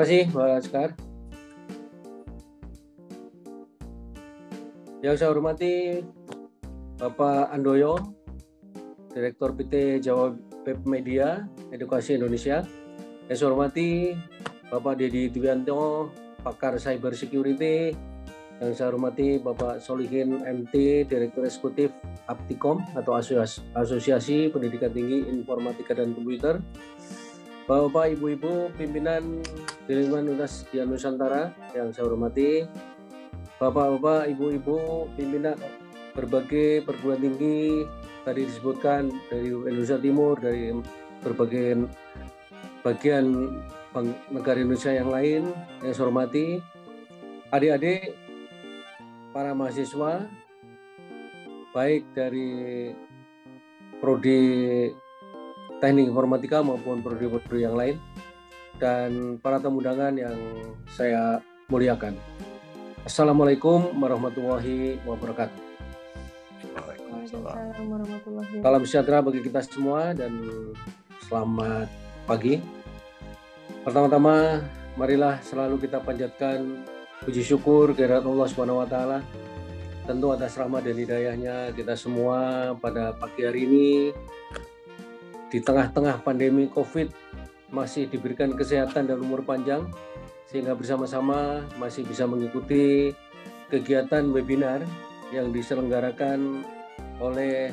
Kasih, Pak Askar. Yang saya hormati Bapak Andoyo, Direktur PT Jawa Pep Media Edukasi Indonesia. Yang saya hormati Bapak Dedi Dwianto, Pakar Cyber Security. Yang saya hormati Bapak Solihin MT, Direktur Eksekutif Aptikom atau Asosiasi Pendidikan Tinggi Informatika dan Komputer. Bapak, Ibu-Ibu, pimpinan Dewan Unas di Nusantara yang saya hormati, Bapak-bapak, Ibu-ibu, pimpinan berbagai perguruan tinggi tadi disebutkan dari Indonesia Timur, dari berbagai bagian negara Indonesia yang lain yang saya hormati, adik-adik, para mahasiswa, baik dari prodi teknik informatika maupun prodi-prodi yang lain dan para tamu undangan yang saya muliakan. Assalamualaikum warahmatullahi wabarakatuh. Waalaikumsalam warahmatullahi Salam sejahtera bagi kita semua dan selamat pagi. Pertama-tama, marilah selalu kita panjatkan puji syukur kehadirat Allah Subhanahu wa taala. Tentu atas rahmat dan hidayahnya kita semua pada pagi hari ini di tengah-tengah pandemi COVID masih diberikan kesehatan dan umur panjang sehingga bersama-sama masih bisa mengikuti kegiatan webinar yang diselenggarakan oleh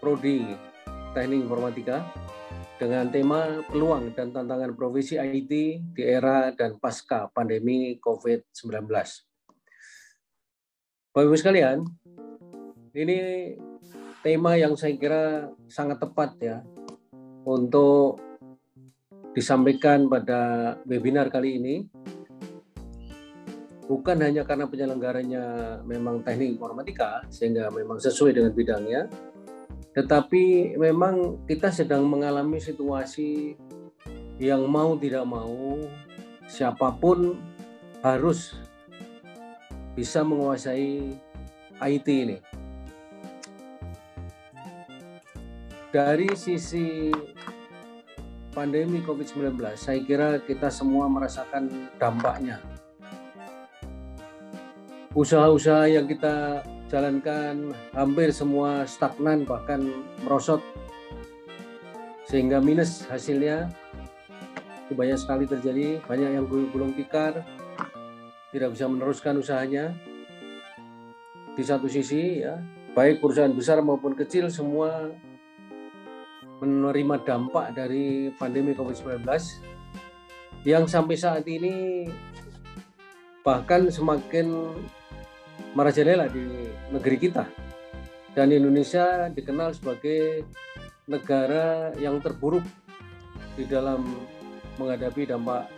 Prodi Teknik Informatika dengan tema peluang dan tantangan profesi IT di era dan pasca pandemi COVID-19. Bapak Ibu sekalian, ini tema yang saya kira sangat tepat ya untuk disampaikan pada webinar kali ini. Bukan hanya karena penyelenggaranya memang teknik informatika sehingga memang sesuai dengan bidangnya tetapi memang kita sedang mengalami situasi yang mau tidak mau siapa pun harus bisa menguasai IT ini dari sisi pandemi COVID-19, saya kira kita semua merasakan dampaknya. Usaha-usaha yang kita jalankan hampir semua stagnan bahkan merosot. Sehingga minus hasilnya. Itu banyak sekali terjadi banyak yang gulung tikar. Tidak bisa meneruskan usahanya. Di satu sisi ya baik perusahaan besar maupun kecil semua menerima dampak dari pandemi COVID-19 yang sampai saat ini bahkan semakin merajalela di negeri kita. Dan Indonesia dikenal sebagai negara yang terburuk di dalam menghadapi dampak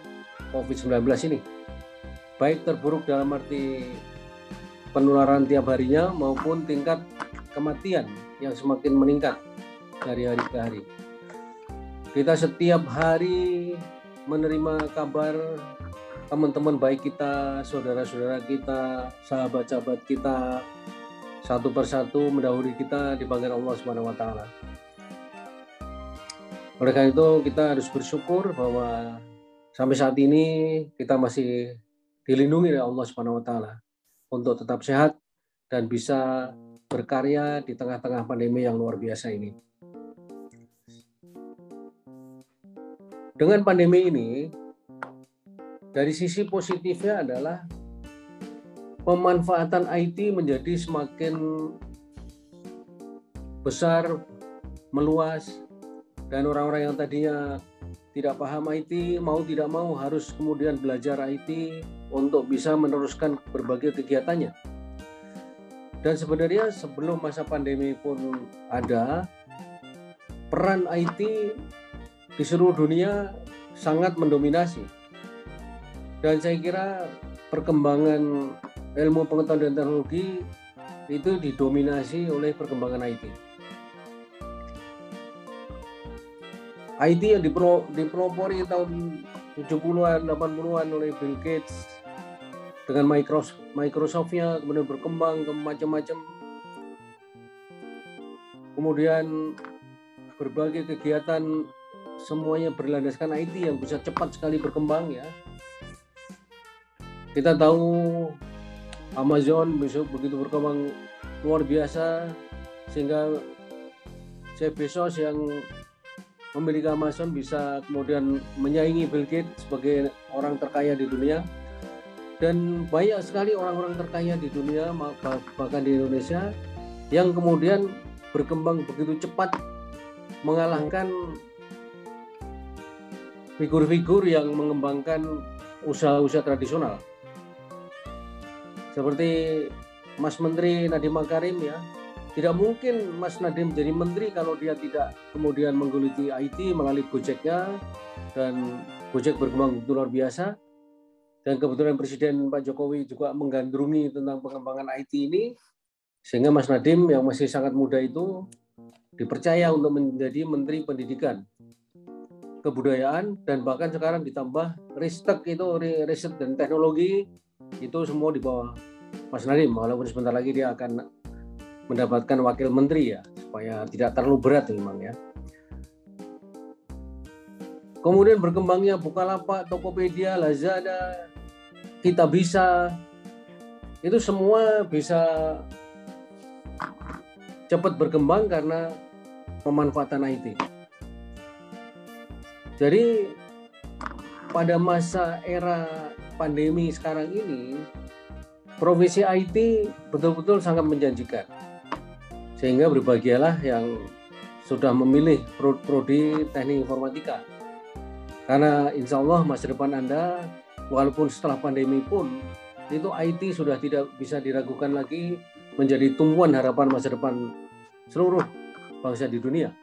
COVID-19 ini. Baik terburuk dalam arti penularan tiap harinya maupun tingkat kematian yang semakin meningkat dari hari ke hari. Kita setiap hari menerima kabar teman-teman baik kita, saudara-saudara kita, sahabat-sahabat kita, satu persatu mendahului kita dipanggil Allah Subhanahu wa taala. Oleh karena itu kita harus bersyukur bahwa sampai saat ini kita masih dilindungi oleh Allah Subhanahu wa taala untuk tetap sehat dan bisa berkarya di tengah-tengah pandemi yang luar biasa ini. Dengan pandemi ini, dari sisi positifnya adalah pemanfaatan IT menjadi semakin besar, meluas, dan orang-orang yang tadinya tidak paham IT mau tidak mau harus kemudian belajar IT untuk bisa meneruskan berbagai kegiatannya. Dan sebenarnya sebelum masa pandemi pun ada, peran IT di seluruh dunia sangat mendominasi. Dan saya kira perkembangan ilmu pengetahuan dan teknologi itu didominasi oleh perkembangan IT. IT yang dipro, dipelopori tahun 70-an, 80-an oleh Bill Gates dengan Microsoft, Microsoftnya kemudian berkembang ke macam-macam. Kemudian berbagai kegiatan semuanya berlandaskan IT yang bisa cepat sekali berkembang ya. Kita tahu Amazon besok begitu berkembang luar biasa sehingga Jeff Bezos yang memiliki Amazon bisa kemudian menyaingi Bill Gates sebagai orang terkaya di dunia dan banyak sekali orang-orang terkaya di dunia bahkan di Indonesia yang kemudian berkembang begitu cepat mengalahkan figur-figur yang mengembangkan usaha-usaha tradisional. Seperti Mas Menteri Nadiem Makarim ya. Tidak mungkin Mas Nadiem jadi menteri kalau dia tidak kemudian menggeluti IT melalui Gojeknya dan Gojek berkembang luar biasa. Dan kebetulan Presiden Pak Jokowi juga menggandrungi tentang pengembangan IT ini, sehingga Mas Nadiem yang masih sangat muda itu dipercaya untuk menjadi Menteri Pendidikan, Kebudayaan, dan bahkan sekarang ditambah Ristek itu riset dan teknologi itu semua di bawah Mas Nadiem, walaupun sebentar lagi dia akan mendapatkan wakil menteri ya supaya tidak terlalu berat memang ya. Kemudian berkembangnya Bukalapak, Tokopedia, Lazada, kita bisa itu semua bisa cepat berkembang karena pemanfaatan IT. Jadi pada masa era pandemi sekarang ini, profesi IT betul-betul sangat menjanjikan sehingga berbahagialah yang sudah memilih prodi teknik informatika. Karena insya Allah masa depan Anda, walaupun setelah pandemi pun, itu IT sudah tidak bisa diragukan lagi menjadi tumpuan harapan masa depan seluruh bangsa di dunia.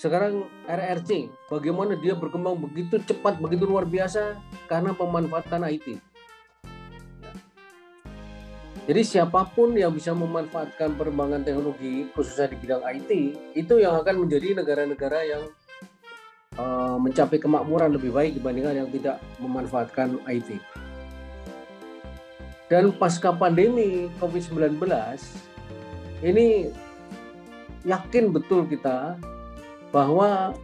Sekarang RRC, bagaimana dia berkembang begitu cepat, begitu luar biasa karena pemanfaatan IT. Jadi siapa pun yang bisa memanfaatkan perkembangan teknologi khususnya di bidang IT itu yang akan menjadi negara-negara yang uh, mencapai kemakmuran lebih baik dibandingkan yang tidak memanfaatkan IT. Dan pasca pandemi COVID-19 ini yakin betul kita bahwa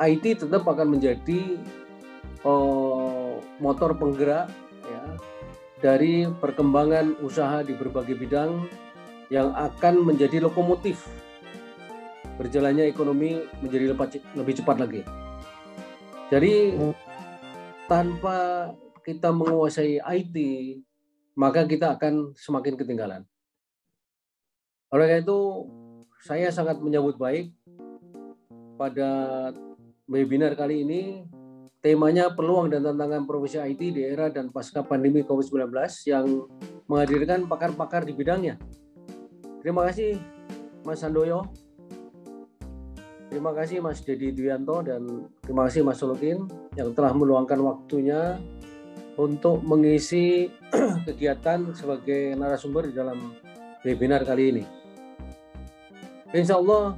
IT tetap akan menjadi uh, motor penggerak dari perkembangan usaha di berbagai bidang yang akan menjadi lokomotif berjalannya ekonomi menjadi lebih cepat lagi. Jadi tanpa kita menguasai IT, maka kita akan semakin ketinggalan. Oleh karena itu, saya sangat menyambut baik pada webinar kali ini temanya peluang dan tantangan profesi IT di era dan pasca pandemi COVID-19 yang menghadirkan pakar-pakar di bidangnya. Terima kasih Mas Sandoyo. Terima kasih Mas Dedi Duyanto dan terima kasih Mas Solokin yang telah meluangkan waktunya untuk mengisi kegiatan sebagai narasumber di dalam webinar kali ini. Insya Allah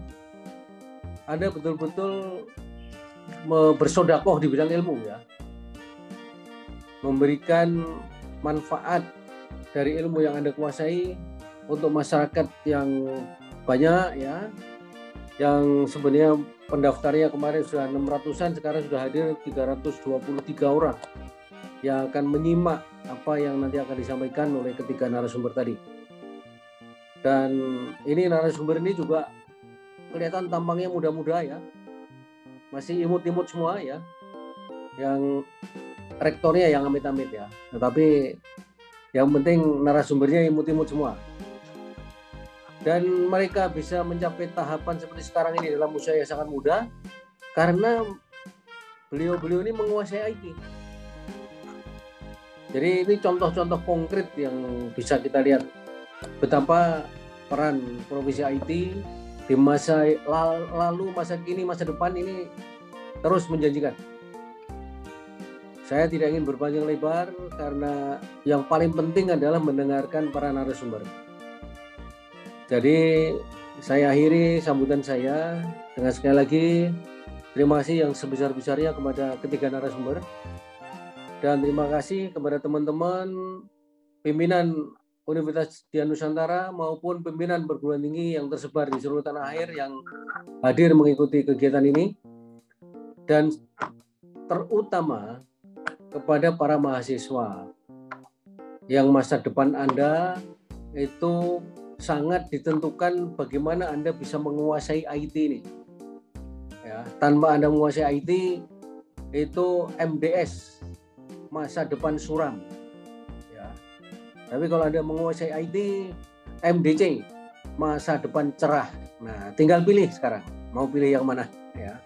ada betul-betul bersodakoh di bidang ilmu ya. Memberikan manfaat dari ilmu yang anda kuasai untuk masyarakat yang banyak ya. Yang sebenarnya pendaftarnya kemarin sudah 600-an sekarang sudah hadir 323 orang yang akan menyimak apa yang nanti akan disampaikan oleh ketiga narasumber tadi. Dan ini narasumber ini juga kelihatan tampangnya muda-muda ya. Masih imut-imut semua ya. Yang rektornya yang amit-amit ya. Tetapi yang penting narasumbernya imut-imut semua. Dan mereka bisa mencapai tahapan seperti sekarang ini dalam usia yang sangat muda karena beliau-beliau ini menguasai IT jadi ini contoh-contoh konkret yang bisa kita lihat. Betapa peran profesi IT di masa lalu, masa kini, masa depan ini terus menjanjikan. Saya tidak ingin berpanjang lebar karena yang paling penting adalah mendengarkan para narasumber. Jadi saya akhiri sambutan saya dengan sekali lagi terima kasih yang sebesar-besarnya kepada ketiga narasumber dan terima kasih kepada teman-teman pimpinan Universitas di Nusantara maupun pimpinan perguruan tinggi yang tersebar di seluruh tanah air yang hadir mengikuti kegiatan ini. dan terutama kepada para mahasiswa yang masa depan Anda itu sangat ditentukan bagaimana Anda bisa menguasai IT ini. Ya, tanpa Anda menguasai IT itu MDS masa depan suram. Tapi kalau Anda menguasai IT MDC masa depan cerah. Nah, tinggal pilih sekarang mau pilih yang mana ya.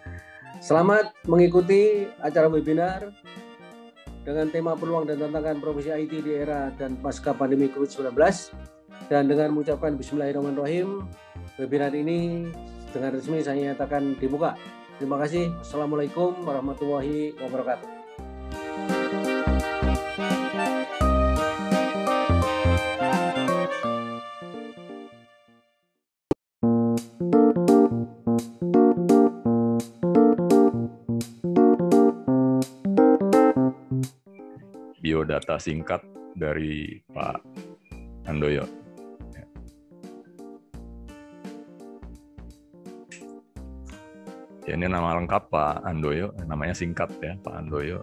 Selamat mengikuti acara webinar dengan tema peluang dan tantangan profesi IT di era dan pasca pandemi COVID-19. Dan dengan mengucapkan Bismillahirrahmanirrahim, webinar ini dengan resmi saya nyatakan dibuka. Terima kasih. Assalamualaikum warahmatullahi wabarakatuh. Biodata singkat dari Pak Andoyo. Ya, ini nama lengkap Pak Andoyo, namanya singkat ya Pak Andoyo.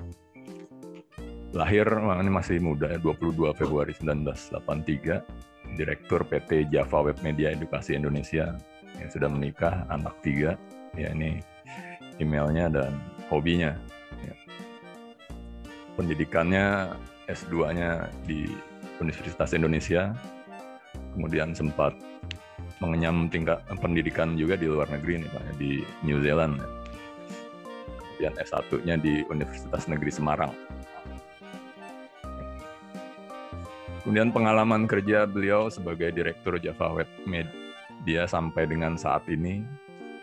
Lahir ini masih muda ya, 22 Februari 1983, Direktur PT Java Web Media Edukasi Indonesia. yang sudah menikah, anak tiga. Ya ini emailnya dan hobinya. Ya. Pendidikannya S2-nya di Universitas Indonesia, kemudian sempat mengenyam tingkat pendidikan juga di luar negeri nih Pak, di New Zealand. Kemudian S1-nya di Universitas Negeri Semarang. Kemudian pengalaman kerja beliau sebagai Direktur Java Web Media sampai dengan saat ini,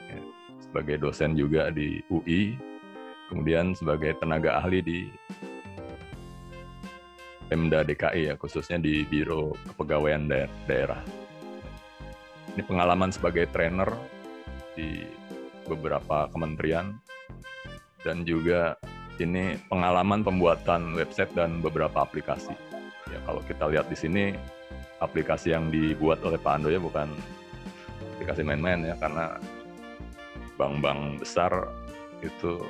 ya, sebagai dosen juga di UI, kemudian sebagai tenaga ahli di Pemda DKI ya khususnya di Biro Kepegawaian Daerah. Ini pengalaman sebagai trainer di beberapa kementerian dan juga ini pengalaman pembuatan website dan beberapa aplikasi. Ya kalau kita lihat di sini aplikasi yang dibuat oleh Pak Ando ya bukan aplikasi main-main ya karena bank-bank besar itu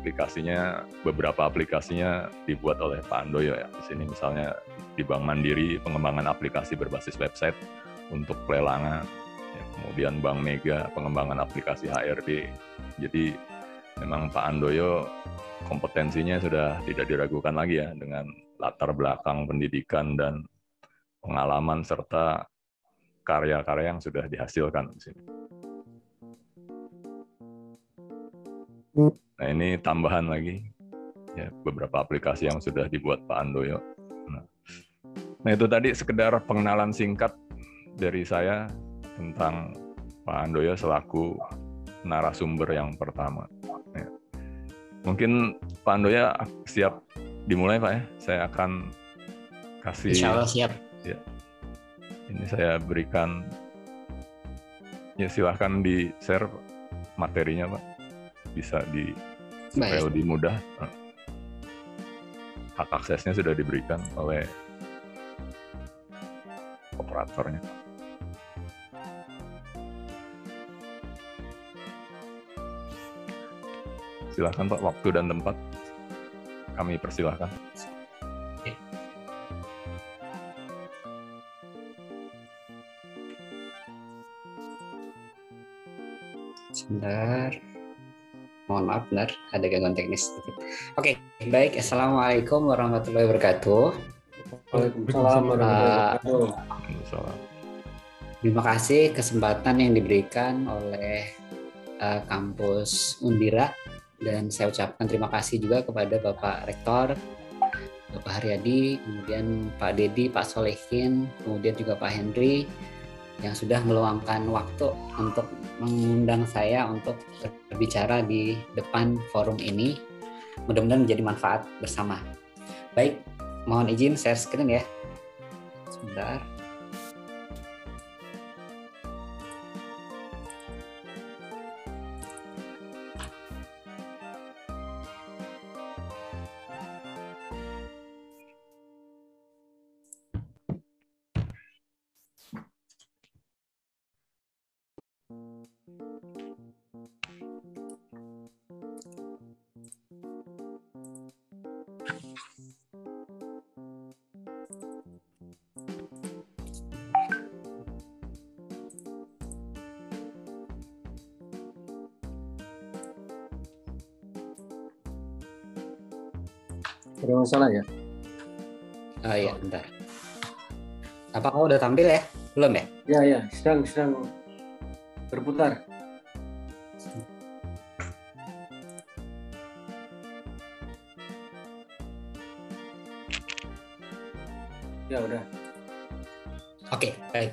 aplikasinya beberapa aplikasinya dibuat oleh Pak Andoyo ya. Di sini misalnya di Bank Mandiri pengembangan aplikasi berbasis website untuk pelelangan. Ya, kemudian Bank Mega pengembangan aplikasi HRD. Jadi memang Pak Andoyo kompetensinya sudah tidak diragukan lagi ya dengan latar belakang pendidikan dan pengalaman serta karya-karya yang sudah dihasilkan di sini. Nah ini tambahan lagi ya beberapa aplikasi yang sudah dibuat Pak Andoyo. Nah, nah itu tadi sekedar pengenalan singkat dari saya tentang Pak Andoyo selaku narasumber yang pertama. Ya. Mungkin Pak Andoyo siap dimulai Pak ya. Saya akan kasih. Insya Allah siap. Ya. Ini saya berikan. Ya silahkan di share materinya Pak. Bisa di supaya lebih mudah eh, hak aksesnya sudah diberikan oleh operatornya. Silahkan Pak, waktu dan tempat kami persilahkan. Sebentar mohon maaf benar. Ada gangguan teknis oke baik. Assalamualaikum warahmatullahi wabarakatuh. Waalaikumsalam warahmatullahi wabarakatuh. Terima kasih kesempatan yang diberikan oleh uh, kampus Undira. Dan saya ucapkan terima kasih juga kepada Bapak Rektor Bapak Haryadi, kemudian Pak Dedi, Pak Solehin, kemudian juga Pak Henry yang sudah meluangkan waktu untuk mengundang saya untuk berbicara di depan forum ini. Mudah-mudahan menjadi manfaat bersama. Baik, mohon izin share screen ya. Sebentar. Ada masalah ya? Oh iya, bentar. Apakah udah tampil ya? Belum ya? Ya, ya, sedang sedang berputar. Ya udah. Oke, baik.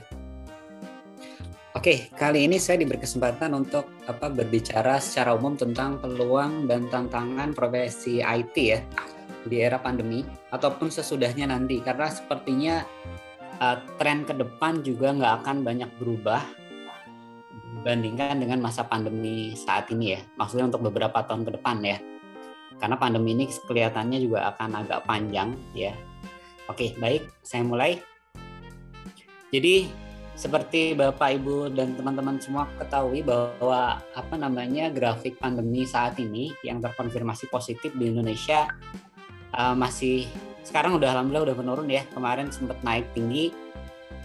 Oke, kali ini saya diberi kesempatan untuk apa berbicara secara umum tentang peluang dan tantangan profesi IT ya di era pandemi ataupun sesudahnya nanti karena sepertinya uh, tren ke depan juga nggak akan banyak berubah dibandingkan dengan masa pandemi saat ini ya. Maksudnya untuk beberapa tahun ke depan ya. Karena pandemi ini kelihatannya juga akan agak panjang ya. Oke, baik, saya mulai. Jadi seperti Bapak Ibu dan teman-teman semua ketahui bahwa apa namanya grafik pandemi saat ini yang terkonfirmasi positif di Indonesia uh, masih sekarang udah alhamdulillah udah menurun ya kemarin sempat naik tinggi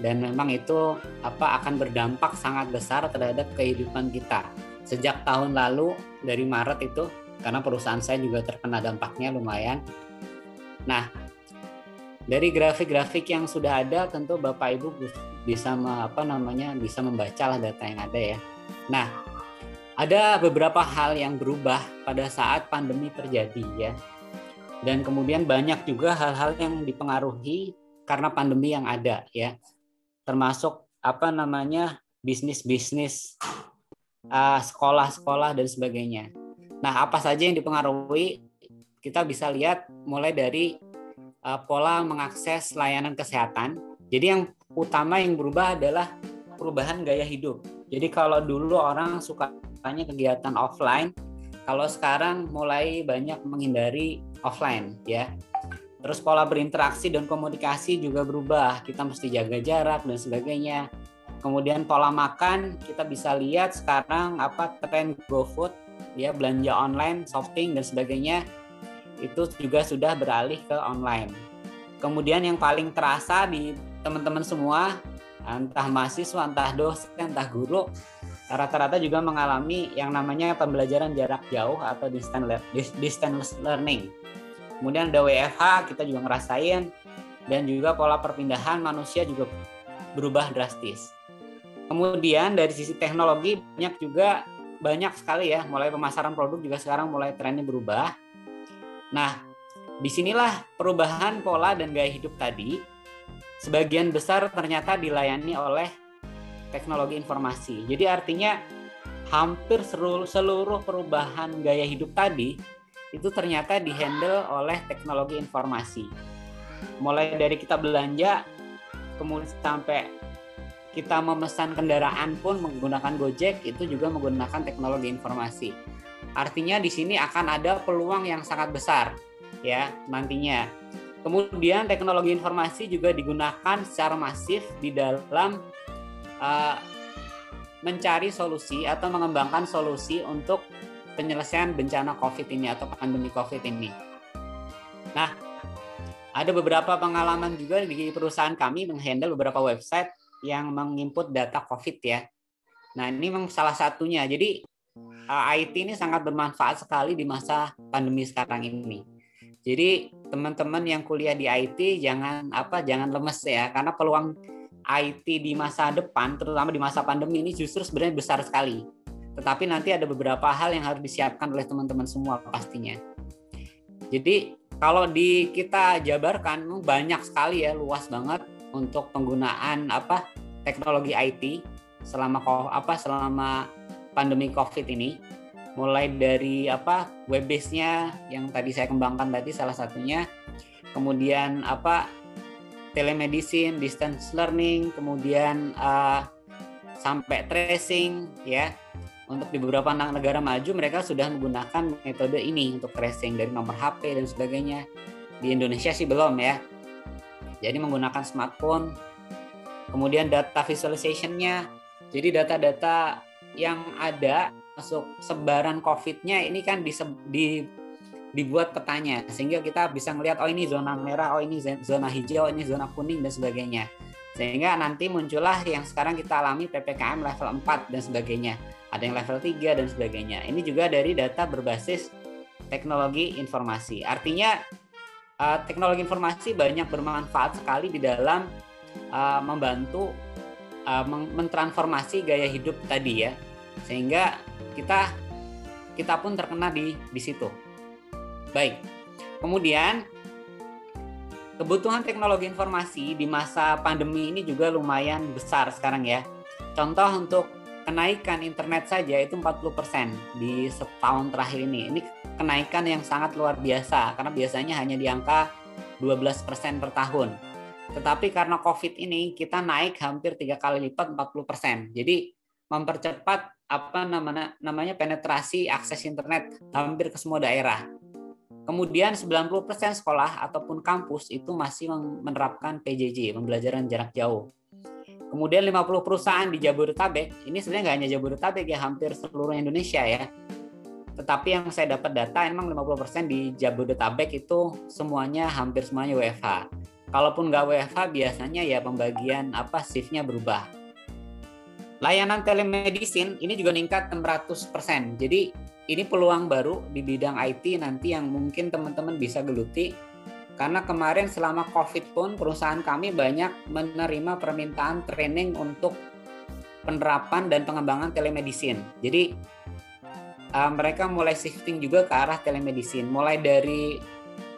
dan memang itu apa akan berdampak sangat besar terhadap kehidupan kita sejak tahun lalu dari Maret itu karena perusahaan saya juga terkena dampaknya lumayan. Nah, dari grafik-grafik yang sudah ada tentu Bapak Ibu bisa apa namanya bisa membaca lah data yang ada ya. Nah, ada beberapa hal yang berubah pada saat pandemi terjadi ya. Dan kemudian banyak juga hal-hal yang dipengaruhi karena pandemi yang ada ya. Termasuk apa namanya bisnis-bisnis uh, sekolah-sekolah dan sebagainya. Nah, apa saja yang dipengaruhi? Kita bisa lihat mulai dari uh, pola mengakses layanan kesehatan. Jadi yang utama yang berubah adalah perubahan gaya hidup. Jadi kalau dulu orang sukanya kegiatan offline, kalau sekarang mulai banyak menghindari offline ya. Terus pola berinteraksi dan komunikasi juga berubah. Kita mesti jaga jarak dan sebagainya. Kemudian pola makan kita bisa lihat sekarang apa tren GoFood ya belanja online, shopping dan sebagainya itu juga sudah beralih ke online. Kemudian yang paling terasa di teman-teman semua, entah mahasiswa, entah dosen, entah guru, rata-rata juga mengalami yang namanya pembelajaran jarak jauh atau distance learning. Kemudian ada WFH, kita juga ngerasain, dan juga pola perpindahan manusia juga berubah drastis. Kemudian dari sisi teknologi banyak juga banyak sekali ya, mulai pemasaran produk juga sekarang mulai trennya berubah Nah, di sinilah perubahan pola dan gaya hidup tadi sebagian besar ternyata dilayani oleh teknologi informasi. Jadi artinya hampir seluruh perubahan gaya hidup tadi itu ternyata dihandle oleh teknologi informasi. Mulai dari kita belanja, kemudian sampai kita memesan kendaraan pun menggunakan Gojek itu juga menggunakan teknologi informasi. Artinya di sini akan ada peluang yang sangat besar ya nantinya. Kemudian teknologi informasi juga digunakan secara masif di dalam uh, mencari solusi atau mengembangkan solusi untuk penyelesaian bencana COVID ini atau pandemi COVID ini. Nah, ada beberapa pengalaman juga di perusahaan kami menghandle beberapa website yang menginput data COVID ya. Nah, ini memang salah satunya. Jadi uh, IT ini sangat bermanfaat sekali di masa pandemi sekarang ini. Jadi teman-teman yang kuliah di IT jangan apa jangan lemes ya karena peluang IT di masa depan terutama di masa pandemi ini justru sebenarnya besar sekali. Tetapi nanti ada beberapa hal yang harus disiapkan oleh teman-teman semua pastinya. Jadi kalau di kita jabarkan banyak sekali ya luas banget untuk penggunaan apa teknologi IT selama apa selama pandemi COVID ini, mulai dari apa web base-nya yang tadi saya kembangkan tadi salah satunya, kemudian apa telemedicine, distance learning, kemudian uh, sampai tracing ya. Untuk di beberapa negara maju mereka sudah menggunakan metode ini untuk tracing dari nomor HP dan sebagainya. Di Indonesia sih belum ya. Jadi menggunakan smartphone. Kemudian data visualization-nya. Jadi data-data yang ada masuk sebaran COVID-nya ini kan di, di dibuat petanya sehingga kita bisa melihat oh ini zona merah, oh ini zona hijau, ini zona kuning dan sebagainya. Sehingga nanti muncullah yang sekarang kita alami PPKM level 4 dan sebagainya. Ada yang level 3 dan sebagainya. Ini juga dari data berbasis teknologi informasi. Artinya uh, teknologi informasi banyak bermanfaat sekali di dalam uh, membantu uh, mentransformasi gaya hidup tadi ya sehingga kita kita pun terkena di di situ baik kemudian kebutuhan teknologi informasi di masa pandemi ini juga lumayan besar sekarang ya contoh untuk kenaikan internet saja itu 40% di setahun terakhir ini ini kenaikan yang sangat luar biasa karena biasanya hanya di angka 12% per tahun. Tetapi karena COVID ini kita naik hampir tiga kali lipat 40%. Jadi mempercepat apa namanya namanya penetrasi akses internet hampir ke semua daerah. Kemudian 90% sekolah ataupun kampus itu masih menerapkan PJJ, pembelajaran jarak jauh. Kemudian 50 perusahaan di Jabodetabek, ini sebenarnya nggak hanya Jabodetabek ya, hampir seluruh Indonesia ya, tetapi yang saya dapat data emang 50% di Jabodetabek itu semuanya hampir semuanya WFH. Kalaupun nggak WFH biasanya ya pembagian apa shiftnya berubah. Layanan telemedicine ini juga meningkat 600%. Jadi ini peluang baru di bidang IT nanti yang mungkin teman-teman bisa geluti karena kemarin selama COVID pun perusahaan kami banyak menerima permintaan training untuk penerapan dan pengembangan telemedicine. Jadi uh, mereka mulai shifting juga ke arah telemedicine, mulai dari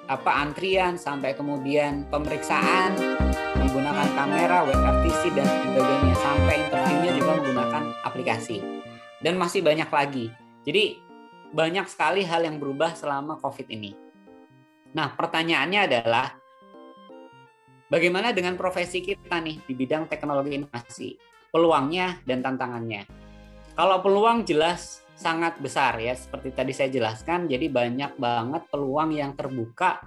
apa antrian sampai kemudian pemeriksaan menggunakan kamera, web RTC dan sebagainya sampai interviewnya juga menggunakan aplikasi dan masih banyak lagi. Jadi banyak sekali hal yang berubah selama COVID ini. Nah, pertanyaannya adalah bagaimana dengan profesi kita nih di bidang teknologi inovasi? Peluangnya dan tantangannya. Kalau peluang jelas sangat besar ya seperti tadi saya jelaskan jadi banyak banget peluang yang terbuka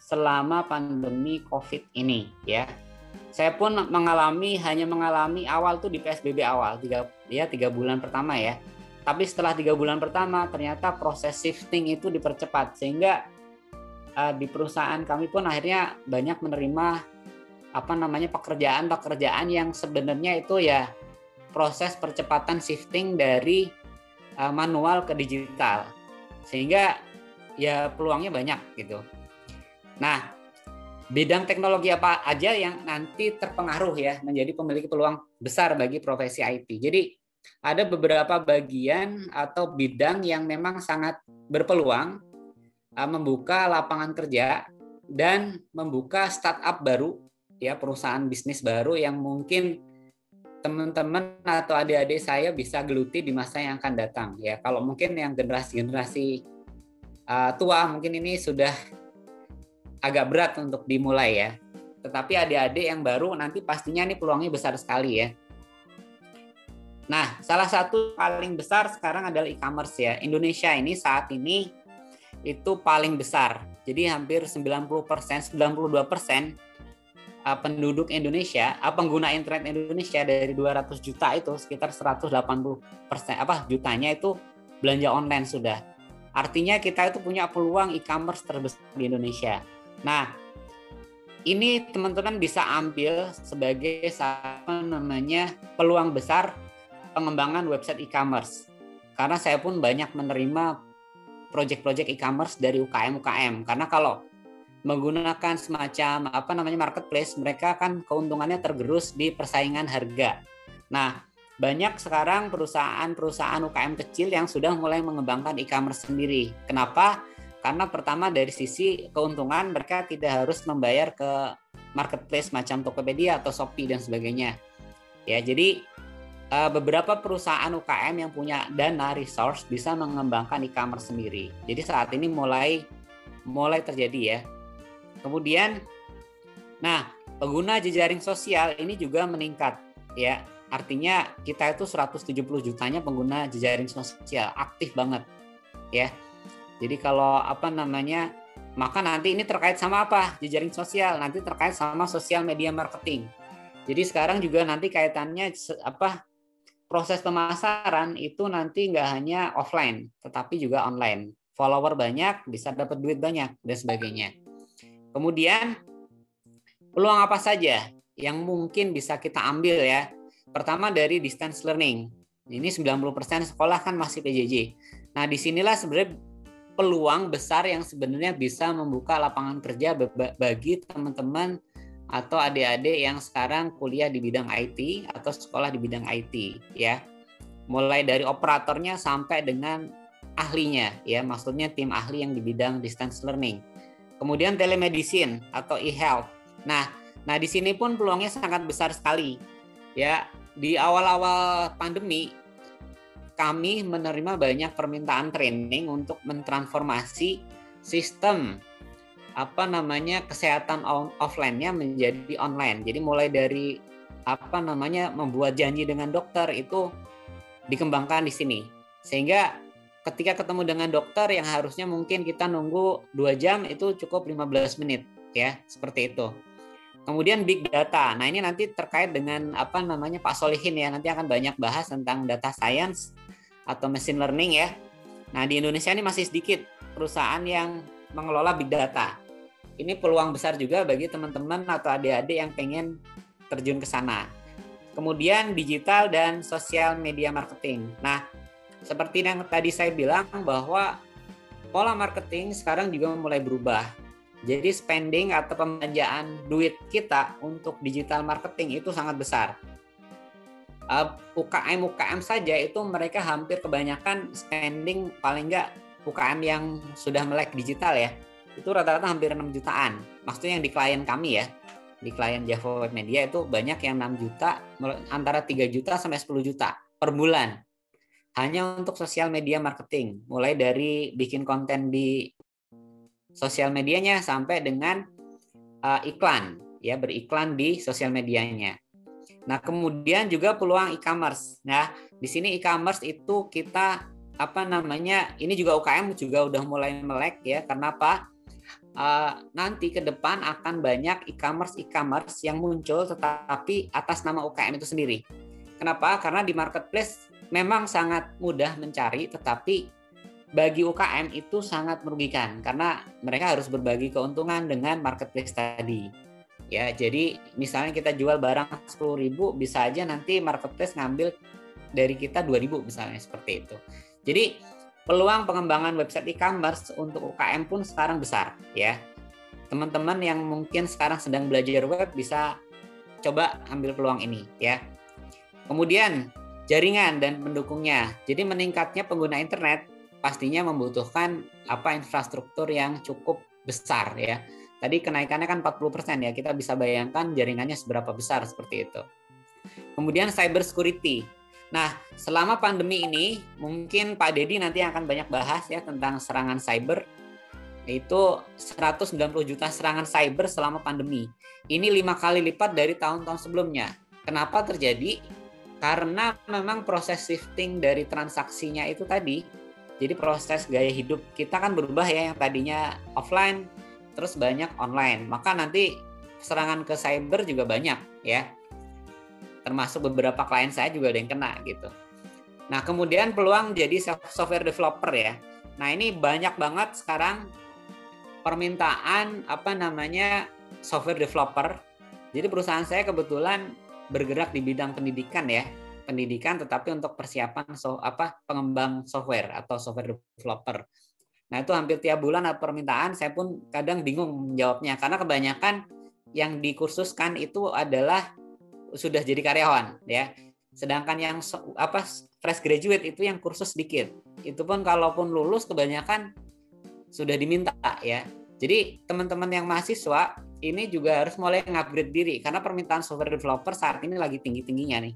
selama pandemi Covid ini ya. Saya pun mengalami hanya mengalami awal tuh di PSBB awal tiga ya tiga bulan pertama ya. Tapi setelah tiga bulan pertama ternyata proses shifting itu dipercepat sehingga uh, di perusahaan kami pun akhirnya banyak menerima apa namanya pekerjaan-pekerjaan yang sebenarnya itu ya proses percepatan shifting dari Eh, manual ke digital sehingga ya peluangnya banyak gitu. Nah, bidang teknologi apa aja yang nanti terpengaruh ya menjadi pemilik peluang besar bagi profesi IT. Jadi ada beberapa bagian atau bidang yang memang sangat berpeluang membuka lapangan kerja dan membuka startup baru ya perusahaan bisnis baru yang mungkin teman-teman atau adik-adik saya bisa geluti di masa yang akan datang ya. Kalau mungkin yang generasi-generasi uh, tua mungkin ini sudah agak berat untuk dimulai ya. Tetapi adik-adik yang baru nanti pastinya ini peluangnya besar sekali ya. Nah, salah satu paling besar sekarang adalah e-commerce ya. Indonesia ini saat ini itu paling besar. Jadi hampir 90%, 92% uh, penduduk Indonesia, uh, pengguna internet Indonesia dari 200 juta itu sekitar 180 persen apa jutanya itu belanja online sudah. Artinya kita itu punya peluang e-commerce terbesar di Indonesia. Nah, ini teman-teman bisa ambil sebagai apa namanya peluang besar pengembangan website e-commerce. Karena saya pun banyak menerima proyek-proyek e-commerce dari UKM-UKM. Karena kalau menggunakan semacam apa namanya marketplace, mereka kan keuntungannya tergerus di persaingan harga. Nah, banyak sekarang perusahaan-perusahaan UKM kecil yang sudah mulai mengembangkan e-commerce sendiri. Kenapa? Karena pertama dari sisi keuntungan mereka tidak harus membayar ke marketplace macam Tokopedia atau Shopee dan sebagainya. Ya, jadi eh, beberapa perusahaan UKM yang punya dana resource bisa mengembangkan e-commerce sendiri. Jadi saat ini mulai mulai terjadi ya Kemudian, nah pengguna jejaring sosial ini juga meningkat ya. Artinya kita itu 170 jutanya pengguna jejaring sosial aktif banget ya. Jadi kalau apa namanya maka nanti ini terkait sama apa jejaring sosial nanti terkait sama sosial media marketing. Jadi sekarang juga nanti kaitannya apa proses pemasaran itu nanti nggak hanya offline tetapi juga online. Follower banyak bisa dapat duit banyak dan sebagainya. Kemudian peluang apa saja yang mungkin bisa kita ambil ya? Pertama dari distance learning. Ini 90% sekolah kan masih PJJ. Nah, di sinilah sebenarnya peluang besar yang sebenarnya bisa membuka lapangan kerja bagi teman-teman atau adik-adik yang sekarang kuliah di bidang IT atau sekolah di bidang IT ya. Mulai dari operatornya sampai dengan ahlinya ya, maksudnya tim ahli yang di bidang distance learning. Kemudian telemedicine atau e-health. Nah, nah di sini pun peluangnya sangat besar sekali. Ya, di awal-awal pandemi kami menerima banyak permintaan training untuk mentransformasi sistem apa namanya kesehatan offline-nya menjadi online. Jadi mulai dari apa namanya membuat janji dengan dokter itu dikembangkan di sini. Sehingga ketika ketemu dengan dokter yang harusnya mungkin kita nunggu dua jam itu cukup 15 menit ya, seperti itu. Kemudian big data. Nah, ini nanti terkait dengan apa namanya Pak Solihin ya, nanti akan banyak bahas tentang data science atau machine learning ya. Nah, di Indonesia ini masih sedikit perusahaan yang mengelola big data. Ini peluang besar juga bagi teman-teman atau adik-adik yang pengen terjun ke sana. Kemudian digital dan sosial media marketing. Nah, seperti yang tadi saya bilang bahwa pola marketing sekarang juga mulai berubah. Jadi spending atau pembelanjaan duit kita untuk digital marketing itu sangat besar uh, UKM UKM saja itu mereka hampir kebanyakan spending paling enggak UKM yang sudah melek digital ya itu rata-rata hampir 6 jutaan maksudnya yang di klien kami ya di klien Java Web Media itu banyak yang 6 juta antara 3 juta sampai 10 juta per bulan hanya untuk sosial media marketing mulai dari bikin konten di sosial medianya sampai dengan uh, iklan ya beriklan di sosial medianya Nah, kemudian juga peluang e-commerce. Nah, di sini e-commerce itu kita apa namanya? Ini juga UKM juga udah mulai melek ya. Kenapa? Uh, nanti ke depan akan banyak e-commerce e-commerce yang muncul tetapi atas nama UKM itu sendiri. Kenapa? Karena di marketplace memang sangat mudah mencari tetapi bagi UKM itu sangat merugikan karena mereka harus berbagi keuntungan dengan marketplace tadi ya jadi misalnya kita jual barang 10.000 bisa aja nanti marketplace ngambil dari kita 2.000 misalnya seperti itu jadi peluang pengembangan website e-commerce untuk UKM pun sekarang besar ya. Teman-teman yang mungkin sekarang sedang belajar web bisa coba ambil peluang ini ya. Kemudian jaringan dan pendukungnya. Jadi meningkatnya pengguna internet pastinya membutuhkan apa infrastruktur yang cukup besar ya. Tadi kenaikannya kan 40% ya, kita bisa bayangkan jaringannya seberapa besar seperti itu. Kemudian cyber security. Nah, selama pandemi ini mungkin Pak Dedi nanti akan banyak bahas ya tentang serangan cyber. Itu 190 juta serangan cyber selama pandemi. Ini lima kali lipat dari tahun-tahun sebelumnya. Kenapa terjadi? Karena memang proses shifting dari transaksinya itu tadi. Jadi proses gaya hidup kita kan berubah ya yang tadinya offline terus banyak online. Maka nanti serangan ke cyber juga banyak ya. Termasuk beberapa klien saya juga ada yang kena gitu. Nah, kemudian peluang jadi software developer ya. Nah, ini banyak banget sekarang permintaan apa namanya software developer. Jadi perusahaan saya kebetulan bergerak di bidang pendidikan ya, pendidikan tetapi untuk persiapan so, apa pengembang software atau software developer. Nah itu hampir tiap bulan ada permintaan, saya pun kadang bingung menjawabnya karena kebanyakan yang dikursuskan itu adalah sudah jadi karyawan ya. Sedangkan yang apa fresh graduate itu yang kursus sedikit. Itu pun kalaupun lulus kebanyakan sudah diminta ya. Jadi teman-teman yang mahasiswa ini juga harus mulai ngupgrade diri karena permintaan software developer saat ini lagi tinggi-tingginya nih.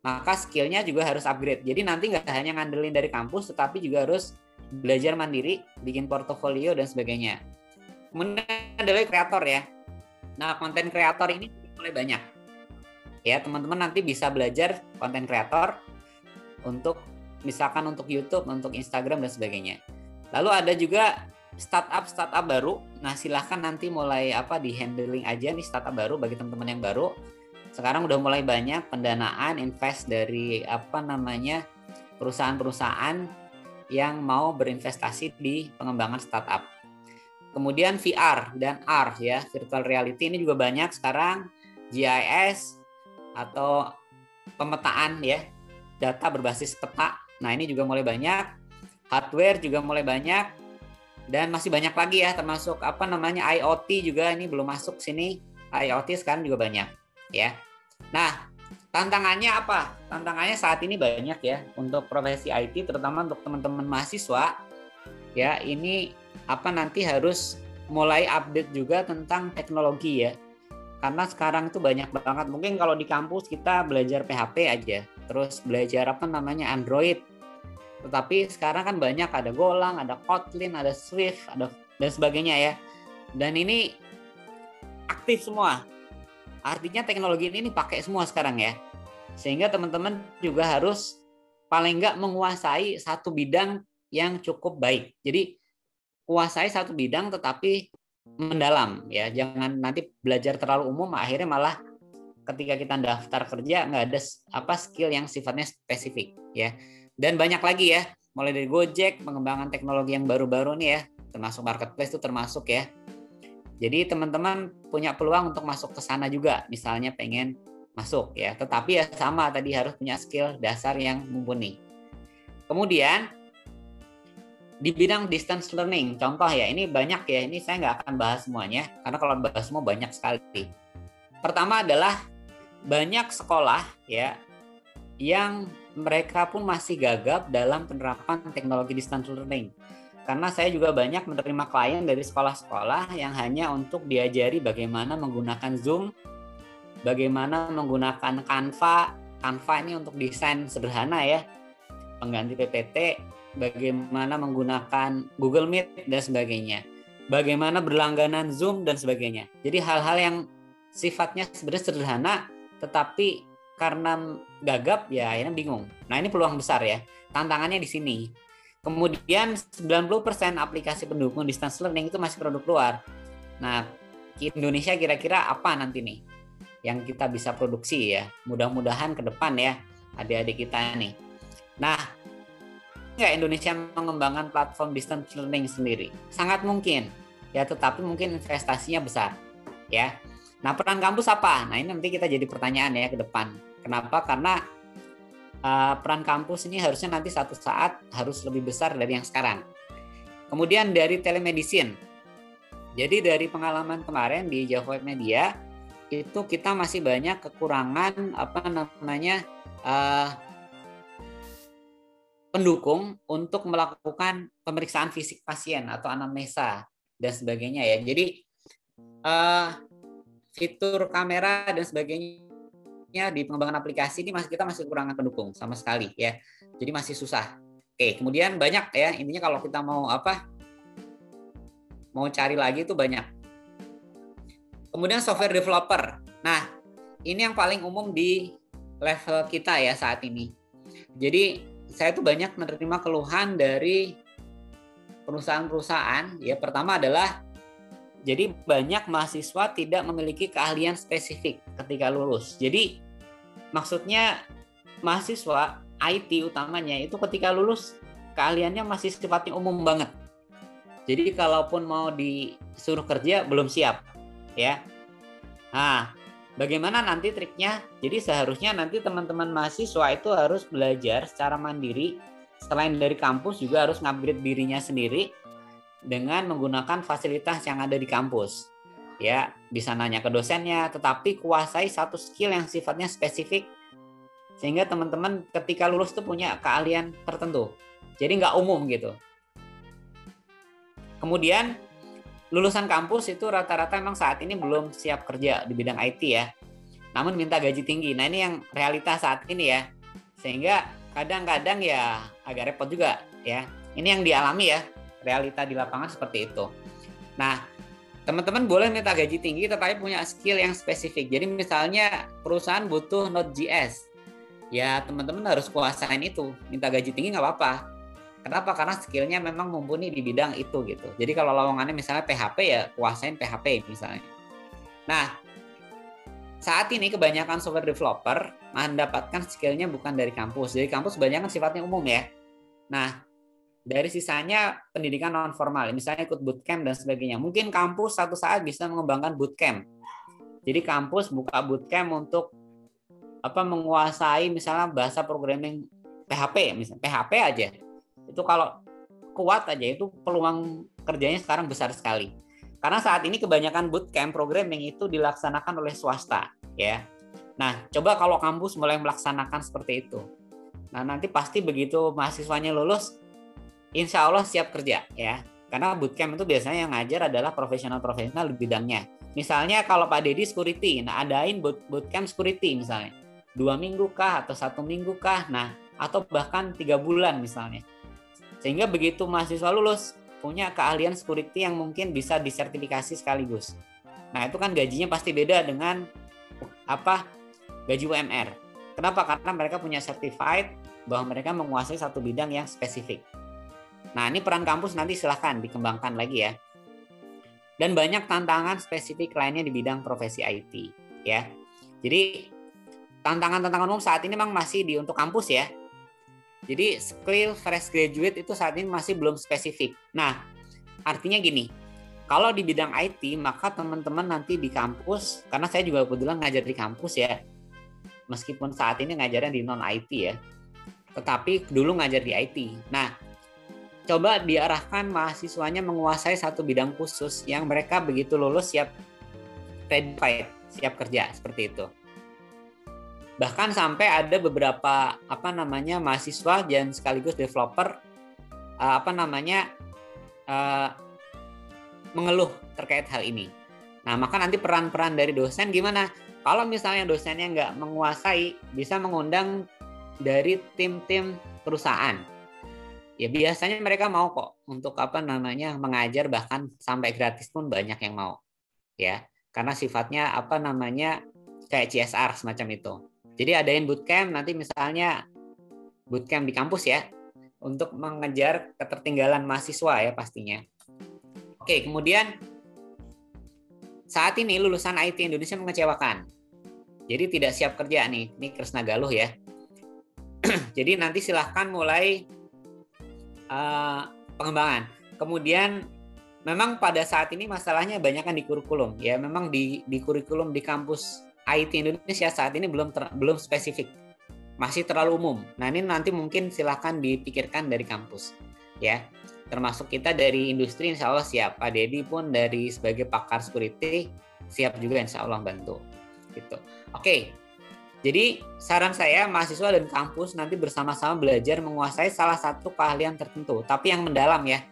Maka skillnya juga harus upgrade. Jadi nanti nggak hanya ngandelin dari kampus, tetapi juga harus belajar mandiri, bikin portofolio dan sebagainya. Kemudian adalah kreator ya. Nah, konten kreator ini mulai banyak. Ya, teman-teman nanti bisa belajar konten kreator untuk misalkan untuk YouTube, untuk Instagram dan sebagainya. Lalu ada juga startup startup baru. Nah, silahkan nanti mulai apa di handling aja nih startup baru bagi teman-teman yang baru. Sekarang udah mulai banyak pendanaan invest dari apa namanya perusahaan-perusahaan yang mau berinvestasi di pengembangan startup. Kemudian VR dan AR ya, virtual reality ini juga banyak sekarang GIS atau pemetaan ya, data berbasis peta. Nah, ini juga mulai banyak. Hardware juga mulai banyak. Dan masih banyak lagi ya termasuk apa namanya IoT juga ini belum masuk sini. IoT sekarang juga banyak ya. Nah, tantangannya apa? Tantangannya saat ini banyak ya untuk profesi IT terutama untuk teman-teman mahasiswa ya ini apa nanti harus mulai update juga tentang teknologi ya karena sekarang itu banyak banget. Mungkin kalau di kampus kita belajar PHP aja. Terus belajar apa namanya? Android. Tetapi sekarang kan banyak. Ada Golang ada Kotlin ada Swift ada dan sebagainya ya. Dan ini aktif semua. Artinya teknologi ini dipakai semua sekarang ya. Sehingga teman-teman juga harus paling nggak menguasai satu bidang yang cukup baik. Jadi kuasai satu bidang tetapi mendalam ya. Jangan nanti belajar terlalu umum akhirnya malah ketika kita daftar kerja nggak ada apa skill yang sifatnya spesifik ya. Dan banyak lagi ya, mulai dari Gojek, pengembangan teknologi yang baru-baru nih ya, termasuk marketplace itu termasuk ya. Jadi teman-teman punya peluang untuk masuk ke sana juga, misalnya pengen masuk ya. Tetapi ya sama tadi harus punya skill dasar yang mumpuni. Kemudian di bidang distance learning, contoh ya, ini banyak ya, ini saya nggak akan bahas semuanya, karena kalau bahas semua banyak sekali. Pertama adalah banyak sekolah ya yang mereka pun masih gagap dalam penerapan teknologi distance learning. Karena saya juga banyak menerima klien dari sekolah-sekolah yang hanya untuk diajari bagaimana menggunakan Zoom, bagaimana menggunakan Canva. Canva ini untuk desain sederhana ya, pengganti PPT, bagaimana menggunakan Google Meet dan sebagainya. Bagaimana berlangganan Zoom dan sebagainya. Jadi hal-hal yang sifatnya sebenarnya sederhana tetapi karena gagap ya akhirnya bingung. Nah, ini peluang besar ya. Tantangannya di sini. Kemudian 90% aplikasi pendukung distance learning itu masih produk luar. Nah, Indonesia kira-kira apa nanti nih yang kita bisa produksi ya. Mudah-mudahan ke depan ya adik-adik kita nih. Nah, nggak Indonesia mengembangkan platform distance learning sendiri? Sangat mungkin, ya tetapi mungkin investasinya besar, ya. Nah peran kampus apa? Nah ini nanti kita jadi pertanyaan ya ke depan. Kenapa? Karena uh, peran kampus ini harusnya nanti satu saat harus lebih besar dari yang sekarang. Kemudian dari telemedicine. Jadi dari pengalaman kemarin di Java Web Media itu kita masih banyak kekurangan apa namanya uh, pendukung untuk melakukan pemeriksaan fisik pasien atau anamnesa dan sebagainya ya. Jadi uh, fitur kamera dan sebagainya di pengembangan aplikasi ini masih kita masih kekurangan pendukung sama sekali ya. Jadi masih susah. Oke, kemudian banyak ya intinya kalau kita mau apa mau cari lagi itu banyak. Kemudian software developer. Nah, ini yang paling umum di level kita ya saat ini. Jadi saya tuh banyak menerima keluhan dari perusahaan-perusahaan. Ya, pertama adalah jadi banyak mahasiswa tidak memiliki keahlian spesifik ketika lulus. Jadi maksudnya mahasiswa IT utamanya itu ketika lulus keahliannya masih sifatnya umum banget. Jadi kalaupun mau disuruh kerja belum siap, ya. Nah, Bagaimana nanti triknya? Jadi seharusnya nanti teman-teman mahasiswa itu harus belajar secara mandiri selain dari kampus juga harus ngupgrade dirinya sendiri dengan menggunakan fasilitas yang ada di kampus. Ya, bisa nanya ke dosennya, tetapi kuasai satu skill yang sifatnya spesifik sehingga teman-teman ketika lulus itu punya keahlian tertentu. Jadi nggak umum gitu. Kemudian lulusan kampus itu rata-rata memang saat ini belum siap kerja di bidang IT ya. Namun minta gaji tinggi. Nah, ini yang realitas saat ini ya. Sehingga kadang-kadang ya agak repot juga ya. Ini yang dialami ya, realita di lapangan seperti itu. Nah, teman-teman boleh minta gaji tinggi tetapi punya skill yang spesifik. Jadi misalnya perusahaan butuh Node.js. Ya, teman-teman harus kuasain itu. Minta gaji tinggi nggak apa-apa Kenapa? Karena skillnya memang mumpuni di bidang itu gitu. Jadi kalau lowongannya misalnya PHP ya kuasain PHP misalnya. Nah, saat ini kebanyakan software developer mendapatkan skillnya bukan dari kampus. Jadi kampus kebanyakan sifatnya umum ya. Nah, dari sisanya pendidikan non formal, misalnya ikut bootcamp dan sebagainya. Mungkin kampus satu saat bisa mengembangkan bootcamp. Jadi kampus buka bootcamp untuk apa menguasai misalnya bahasa programming PHP misalnya PHP aja itu kalau kuat aja itu peluang kerjanya sekarang besar sekali. Karena saat ini kebanyakan bootcamp programming itu dilaksanakan oleh swasta, ya. Nah, coba kalau kampus mulai melaksanakan seperti itu. Nah, nanti pasti begitu mahasiswanya lulus, insya Allah siap kerja, ya. Karena bootcamp itu biasanya yang ngajar adalah profesional-profesional di bidangnya. Misalnya kalau Pak Dedi security, nah adain boot, bootcamp security misalnya. Dua minggu kah atau satu minggu kah? Nah, atau bahkan tiga bulan misalnya. Sehingga begitu mahasiswa lulus, punya keahlian security yang mungkin bisa disertifikasi sekaligus. Nah, itu kan gajinya pasti beda dengan apa gaji UMR. Kenapa? Karena mereka punya certified bahwa mereka menguasai satu bidang yang spesifik. Nah, ini peran kampus nanti silahkan dikembangkan lagi ya. Dan banyak tantangan spesifik lainnya di bidang profesi IT ya. Jadi tantangan-tantangan umum saat ini memang masih di untuk kampus ya. Jadi skill fresh graduate itu saat ini masih belum spesifik. Nah, artinya gini, kalau di bidang IT maka teman-teman nanti di kampus, karena saya juga kebetulan ngajar di kampus ya, meskipun saat ini ngajarnya di non IT ya, tetapi dulu ngajar di IT. Nah, coba diarahkan mahasiswanya menguasai satu bidang khusus yang mereka begitu lulus siap ready siap kerja seperti itu bahkan sampai ada beberapa apa namanya mahasiswa dan sekaligus developer uh, apa namanya uh, mengeluh terkait hal ini. Nah maka nanti peran-peran dari dosen gimana? Kalau misalnya dosennya nggak menguasai, bisa mengundang dari tim-tim perusahaan. Ya biasanya mereka mau kok untuk apa namanya mengajar bahkan sampai gratis pun banyak yang mau, ya karena sifatnya apa namanya kayak CSR semacam itu. Jadi adain bootcamp nanti misalnya bootcamp di kampus ya untuk mengejar ketertinggalan mahasiswa ya pastinya. Oke, kemudian saat ini lulusan IT Indonesia mengecewakan. Jadi tidak siap kerja nih, ini Kresna Galuh ya. Jadi nanti silahkan mulai uh, pengembangan. Kemudian memang pada saat ini masalahnya banyak kan di kurikulum ya. Memang di di kurikulum di kampus IT Indonesia saat ini belum ter, belum spesifik, masih terlalu umum. Nah ini nanti mungkin silahkan dipikirkan dari kampus, ya. Termasuk kita dari industri, insya Allah siap. Pak Dedi pun dari sebagai pakar security siap juga, insya Allah bantu. Gitu. Oke. Jadi saran saya mahasiswa dan kampus nanti bersama-sama belajar menguasai salah satu keahlian tertentu, tapi yang mendalam ya.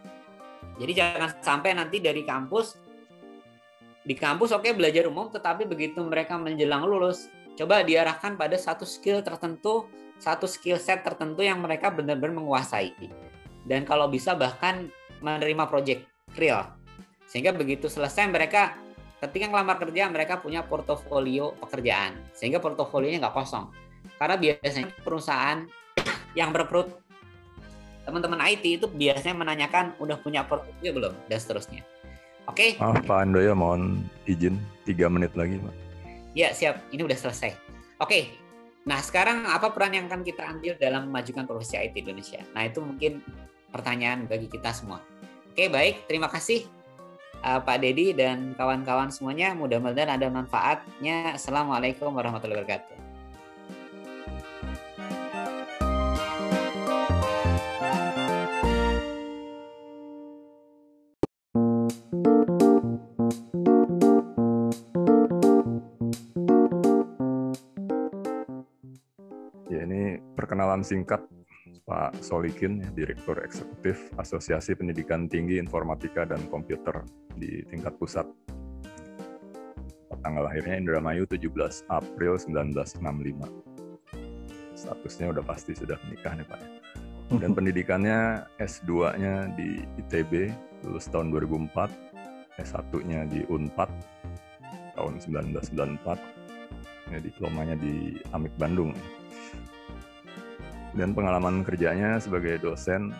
Jadi jangan sampai nanti dari kampus di kampus oke okay, belajar umum tetapi begitu mereka menjelang lulus coba diarahkan pada satu skill tertentu satu skill set tertentu yang mereka benar-benar menguasai. Dan kalau bisa bahkan menerima project real. Sehingga begitu selesai mereka ketika ngelamar kerja mereka punya portofolio pekerjaan. Sehingga portofolionya nggak kosong. Karena biasanya perusahaan yang berperut teman-teman IT itu biasanya menanyakan udah punya portofolio belum? Dan seterusnya Oke. Okay. Maaf Pak Andoyo mohon izin tiga menit lagi Pak. Ya siap, ini udah selesai. Oke, okay. nah sekarang apa peran yang akan kita ambil dalam memajukan profesi IT Indonesia? Nah itu mungkin pertanyaan bagi kita semua. Oke okay, baik, terima kasih uh, Pak Dedi dan kawan-kawan semuanya. Mudah-mudahan ada manfaatnya. Assalamualaikum warahmatullahi wabarakatuh. Perkenalan singkat Pak Solikin, Direktur Eksekutif Asosiasi Pendidikan Tinggi Informatika dan Komputer di tingkat pusat. Tanggal lahirnya Indramayu 17 April 1965. Statusnya udah pasti sudah menikah nih Pak. Dan pendidikannya S2-nya di ITB, lulus tahun 2004, S1-nya di UNPAD tahun 1994, ya, diplomanya di Amik Bandung dan pengalaman kerjanya sebagai dosen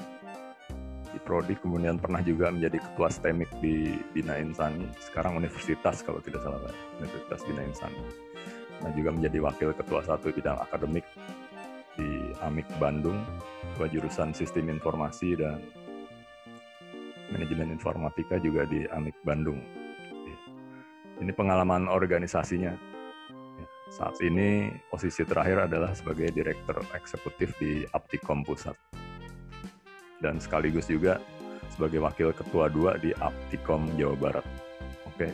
di prodi kemudian pernah juga menjadi ketua STEMIK di Bina Insani sekarang universitas kalau tidak salah Universitas Bina Insani nah juga menjadi wakil ketua satu bidang akademik di AMIK Bandung ketua jurusan Sistem Informasi dan Manajemen Informatika juga di AMIK Bandung. Ini pengalaman organisasinya saat ini posisi terakhir adalah sebagai Direktur Eksekutif di Aptikom Pusat. dan sekaligus juga sebagai wakil ketua dua di Aptikom Jawa Barat. Oke,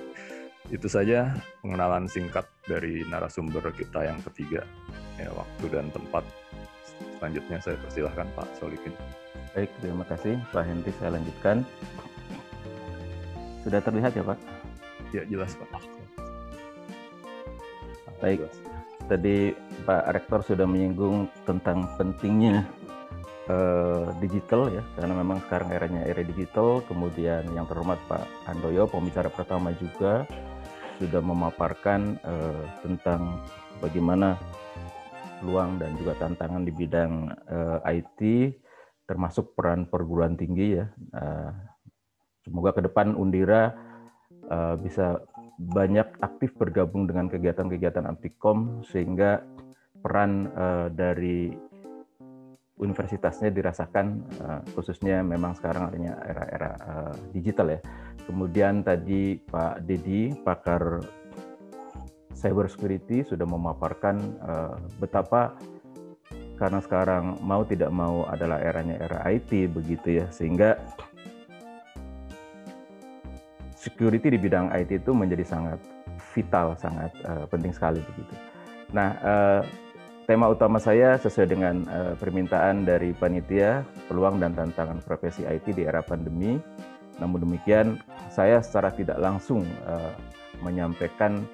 itu saja pengenalan singkat dari narasumber kita yang ketiga. Ya, waktu dan tempat selanjutnya saya persilahkan Pak Solikin. Baik, terima kasih Pak Henry. Saya lanjutkan. Sudah terlihat ya Pak? Ya jelas Pak. Baik, tadi Pak Rektor sudah menyinggung tentang pentingnya uh, digital ya. Karena memang sekarang eranya era digital kemudian yang terhormat Pak Handoyo pembicara pertama juga sudah memaparkan uh, tentang bagaimana peluang dan juga tantangan di bidang uh, eh, IT termasuk peran perguruan tinggi ya. Uh, semoga ke depan Undira bisa banyak aktif bergabung dengan kegiatan-kegiatan Antikom sehingga peran uh, dari universitasnya dirasakan uh, khususnya memang sekarang adanya era-era uh, digital ya. Kemudian tadi Pak Dedi pakar cyber security sudah memaparkan uh, betapa karena sekarang mau tidak mau adalah eranya era IT begitu ya sehingga security di bidang IT itu menjadi sangat vital sangat uh, penting sekali begitu. Nah, uh, tema utama saya sesuai dengan uh, permintaan dari panitia peluang dan tantangan profesi IT di era pandemi. Namun demikian, saya secara tidak langsung uh, menyampaikan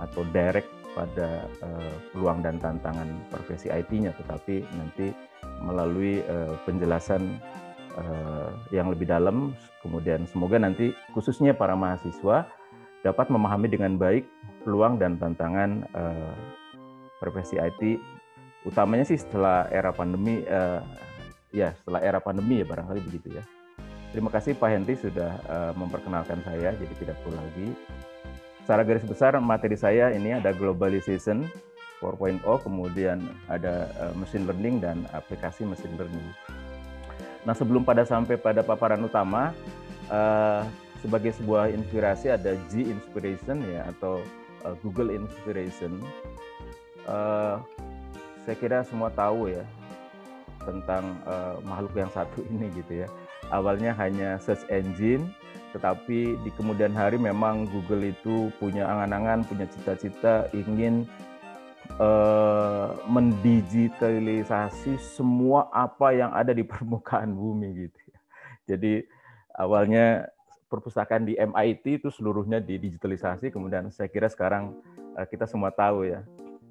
atau direct pada uh, peluang dan tantangan profesi IT-nya, tetapi nanti melalui uh, penjelasan uh, yang lebih dalam, kemudian semoga nanti khususnya para mahasiswa dapat memahami dengan baik peluang dan tantangan uh, profesi IT utamanya sih setelah era pandemi uh, ya setelah era pandemi ya barangkali begitu ya. Terima kasih Pak Henry sudah uh, memperkenalkan saya jadi tidak perlu lagi. Secara garis besar materi saya ini ada globalization 4.0 kemudian ada uh, machine learning dan aplikasi machine learning nah sebelum pada sampai pada paparan utama uh, sebagai sebuah inspirasi ada G Inspiration ya atau uh, Google Inspiration uh, saya kira semua tahu ya tentang uh, makhluk yang satu ini gitu ya. Awalnya hanya search engine, tetapi di kemudian hari memang Google itu punya angan-angan, punya cita-cita ingin uh, mendigitalisasi semua apa yang ada di permukaan bumi gitu ya. Jadi awalnya perpustakaan di MIT itu seluruhnya didigitalisasi, kemudian saya kira sekarang uh, kita semua tahu ya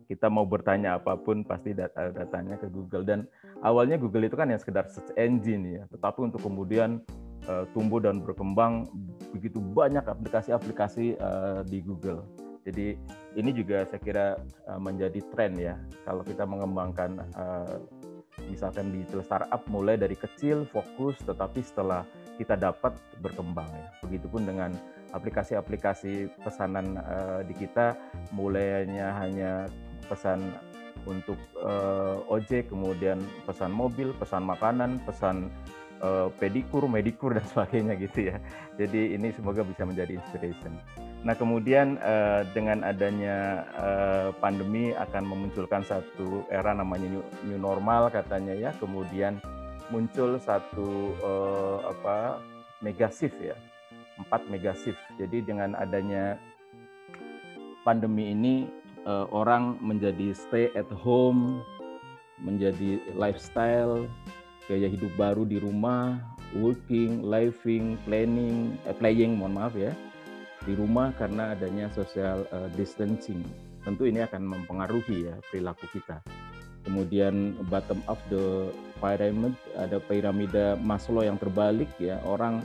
kita mau bertanya apa pun pasti data datanya ke Google. Dan awalnya Google itu kan yang sekedar search engine ya. Tetapi untuk kemudian uh, tumbuh dan berkembang begitu banyak aplikasi-aplikasi di Google jadi ini juga saya kira uh, menjadi tren ya kalau kita mengembangkan uh, misalkan digital startup mulai dari kecil fokus tetapi setelah kita dapat berkembang ya begitupun dengan aplikasi-aplikasi pesanan uh, di kita mulainya hanya pesan untuk uh, ojek, kemudian pesan mobil, pesan makanan, pesan uh, pedikur, medikur dan sebagainya gitu ya. Jadi ini semoga bisa menjadi inspiration. Nah kemudian uh, dengan adanya uh, pandemi akan memunculkan satu era namanya new, new normal katanya ya. Kemudian muncul satu uh, apa mega shift ya, empat mega shift. Jadi dengan adanya pandemi ini uh, orang menjadi stay at home, menjadi lifestyle, gaya hidup baru di rumah, working, living, planning, eh, playing, mohon maaf ya, di rumah karena adanya social uh, distancing. Tentu ini akan mempengaruhi ya perilaku kita. Kemudian bottom of the pyramid ada piramida Maslow yang terbalik ya orang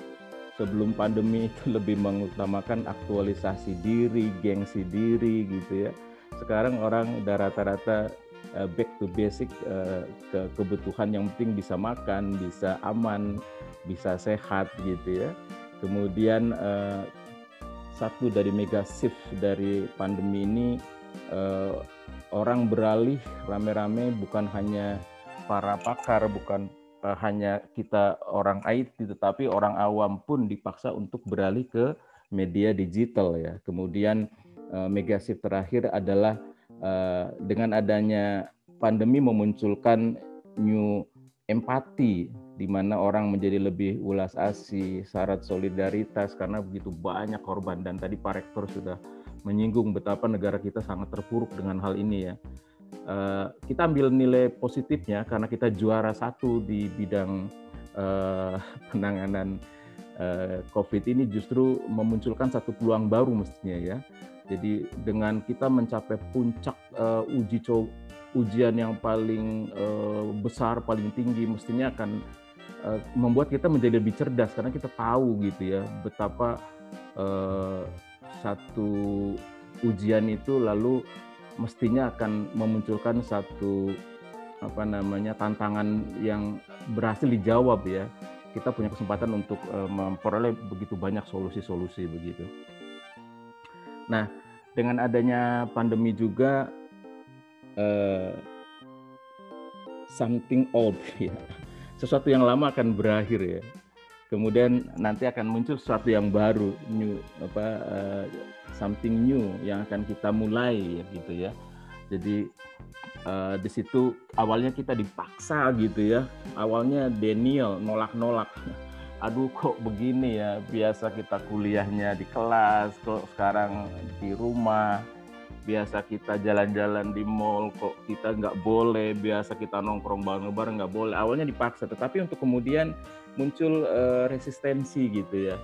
sebelum pandemi itu lebih mengutamakan aktualisasi diri, gengsi diri gitu ya sekarang orang udah rata-rata uh, back to basic uh, ke kebutuhan yang penting bisa makan, bisa aman, bisa sehat gitu ya. Kemudian satu dari mega shift dari pandemi ini uh, orang beralih rame-rame bukan hanya para pakar, bukan uh, hanya kita orang IT, tetapi orang awam pun dipaksa untuk beralih ke media digital ya. Kemudian uh, mega shift terakhir adalah uh, dengan adanya pandemi memunculkan new empati di mana orang menjadi lebih ulas asih, syarat solidaritas karena begitu banyak korban dan tadi Pak Rektor sudah menyinggung betapa negara kita sangat terpuruk dengan hal ini ya. Uh, kita ambil nilai positifnya karena kita juara satu di bidang uh, penanganan uh, COVID ini justru memunculkan satu peluang baru mestinya ya. Jadi dengan kita mencapai puncak uji co ujian yang paling besar, paling tinggi, mestinya akan uh, membuat kita menjadi lebih cerdas karena kita tahu gitu ya betapa uh, satu ujian itu lalu mestinya akan memunculkan satu apa namanya tantangan yang berhasil dijawab ya kita punya kesempatan untuk uh, memperoleh begitu banyak solusi-solusi begitu. Nah dengan adanya pandemi juga uh, something old ya sesuatu yang lama akan berakhir ya. Kemudian nanti akan muncul sesuatu yang baru new apa uh, something new yang akan kita mulai ya gitu ya. Jadi uh, di situ awalnya kita dipaksa gitu ya. Awalnya Daniel nolak-nolak. Aduh kok begini ya? Biasa kita kuliahnya di kelas kok sekarang di rumah biasa kita jalan-jalan di mall kok kita nggak boleh biasa kita nongkrong bareng-bareng nggak boleh. Awalnya dipaksa tetapi untuk kemudian muncul uh, resistensi gitu ya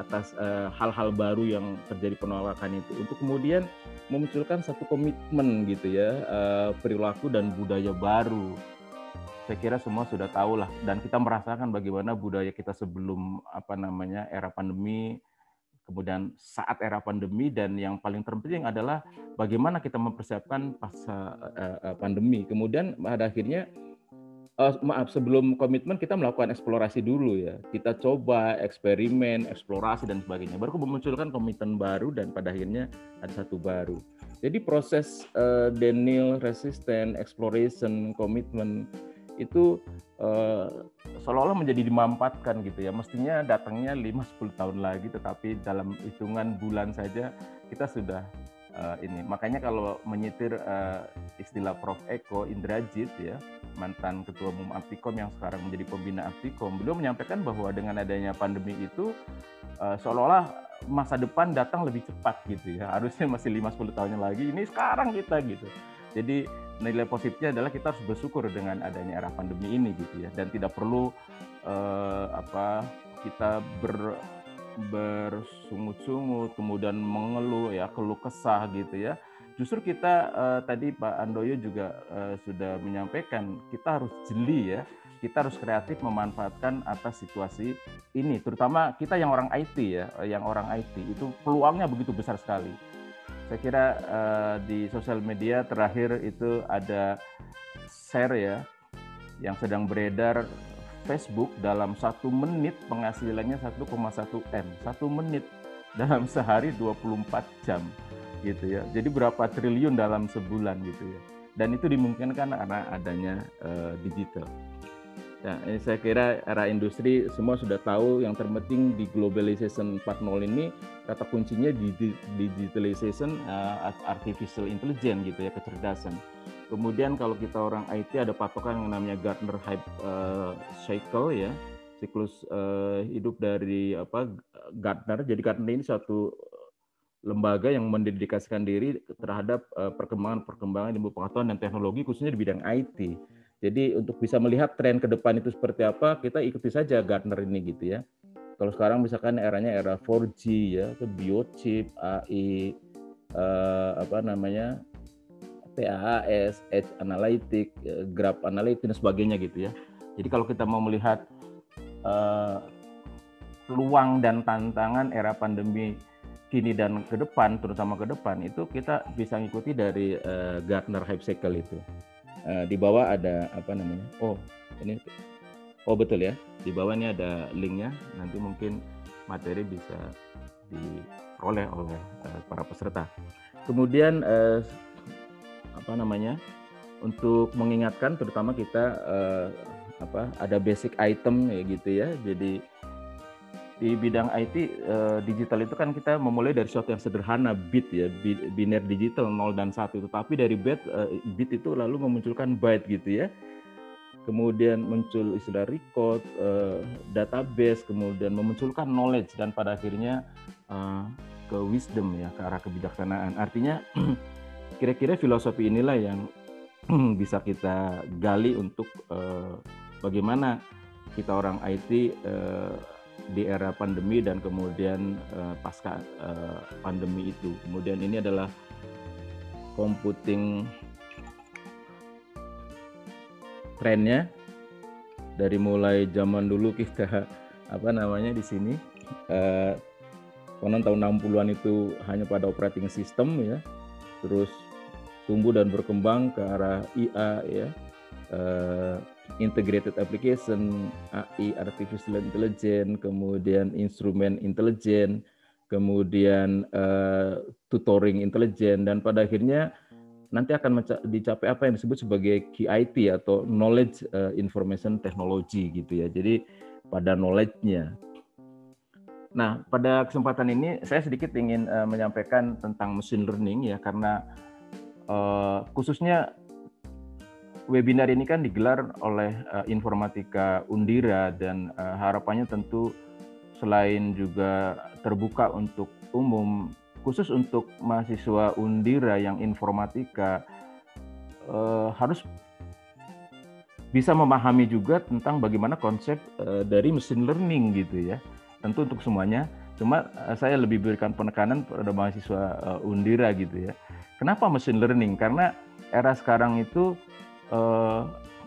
atas eh, hal-hal uh, baru yang terjadi penolakan itu. Untuk kemudian memunculkan satu komitmen gitu ya uh, perilaku dan budaya baru. Saya kira semua sudah tahu lah. Dan kita merasakan bagaimana budaya kita sebelum apa namanya era pandemi kemudian saat era pandemi dan yang paling terpenting adalah bagaimana kita mempersiapkan pasca uh, pandemi. Kemudian pada akhirnya uh, maaf sebelum komitmen kita melakukan eksplorasi dulu ya. Kita coba eksperimen, eksplorasi dan sebagainya. Baru memunculkan komitmen baru dan pada akhirnya ada satu baru. Jadi proses uh, denial, resistance, exploration, komitmen itu uh, seolah-olah menjadi dimampatkan gitu ya. Mestinya datangnya 5-10 tahun lagi, tetapi dalam hitungan bulan saja kita sudah uh, ini. Makanya kalau menyitir uh, istilah Prof. Eko Indrajit ya, mantan Ketua Umum Aptikom yang sekarang menjadi pembina Aptikom, beliau menyampaikan bahwa dengan adanya pandemi itu uh, seolah-olah masa depan datang lebih cepat gitu ya. Harusnya masih 5-10 tahunnya lagi, ini sekarang kita gitu. Jadi nilai positifnya adalah kita harus bersyukur dengan adanya era pandemi ini gitu ya. Dan tidak perlu uh, apa kita ber bersungut-sungut kemudian mengeluh ya keluh kesah gitu ya. Justru kita uh, tadi Pak Andoyo juga uh, sudah menyampaikan kita harus jeli ya. Kita harus kreatif memanfaatkan atas situasi ini. Terutama kita yang orang IT ya yang orang IT itu peluangnya begitu besar sekali saya kira uh, di sosial media terakhir itu ada share ya yang sedang beredar Facebook dalam satu menit penghasilannya 1,1 m. Satu menit dalam sehari 24 jam gitu ya. Jadi berapa triliun dalam sebulan gitu ya. Dan itu dimungkinkan karena adanya uh, digital Ya, ini saya kira era industri semua sudah tahu yang terpenting di globalization 4.0 ini kata kuncinya di digitalization uh, artificial intelligence gitu ya kecerdasan. Kemudian kalau kita orang IT ada patokan yang namanya Gartner Hype uh, Cycle ya siklus uh, hidup dari apa Gartner. Jadi Gartner ini suatu lembaga yang mendedikasikan diri terhadap perkembangan-perkembangan ilmu pengetahuan dan teknologi khususnya di bidang IT. Jadi untuk bisa melihat tren ke depan itu seperti apa, kita ikuti saja Gartner ini gitu ya. Kalau sekarang misalkan eranya era 4G ya, ke biochip, AI, eh, apa namanya, PAAS, Edge Analytic, eh, Graph Analytic dan sebagainya gitu ya. Jadi kalau kita mau melihat eh, peluang dan tantangan era pandemi kini dan ke depan, terutama ke depan itu kita bisa mengikuti dari uh, Gartner Hype Cycle itu. Uh, di bawah ada apa namanya? Oh, ini oh betul ya. Di bawah ini ada linknya. Nanti mungkin materi bisa diperoleh oleh uh, para peserta. Kemudian uh, apa namanya? Untuk mengingatkan, terutama kita uh, apa ada basic item ya gitu ya. Jadi di bidang IT uh, eh, digital itu kan kita memulai dari sesuatu yang sederhana bit ya biner digital 0 dan 1 itu tapi dari bit uh, bit itu lalu memunculkan byte gitu ya kemudian muncul istilah record, uh, database, kemudian memunculkan knowledge dan pada akhirnya uh, ke wisdom ya, ke arah kebijaksanaan. Artinya kira-kira filosofi inilah yang bisa kita gali untuk uh, bagaimana kita orang IT uh, di era pandemi dan kemudian uh, pasca uh, pandemi itu. Kemudian ini adalah computing trennya dari mulai zaman dulu kita apa namanya di sini eh, konon tahun 60-an itu hanya pada operating system ya. Terus tumbuh dan berkembang ke arah IA ya. Eh, integrated application AI artificial intelligence kemudian instrumen intelijen kemudian eh, tutoring intelijen dan pada akhirnya nanti akan dicapai apa yang disebut sebagai KIT atau Knowledge uh, Information Technology gitu ya. Jadi pada knowledge-nya. Nah, pada kesempatan ini saya sedikit ingin uh, menyampaikan tentang machine learning ya karena uh, khususnya webinar ini kan digelar oleh uh, Informatika Undira dan uh, harapannya tentu selain juga terbuka untuk umum khusus untuk mahasiswa Undira yang informatika eh, harus bisa memahami juga tentang bagaimana konsep eh, dari machine learning gitu ya. Tentu untuk semuanya, cuma saya lebih berikan penekanan pada mahasiswa eh, Undira gitu ya. Kenapa machine learning? Karena era sekarang itu eh,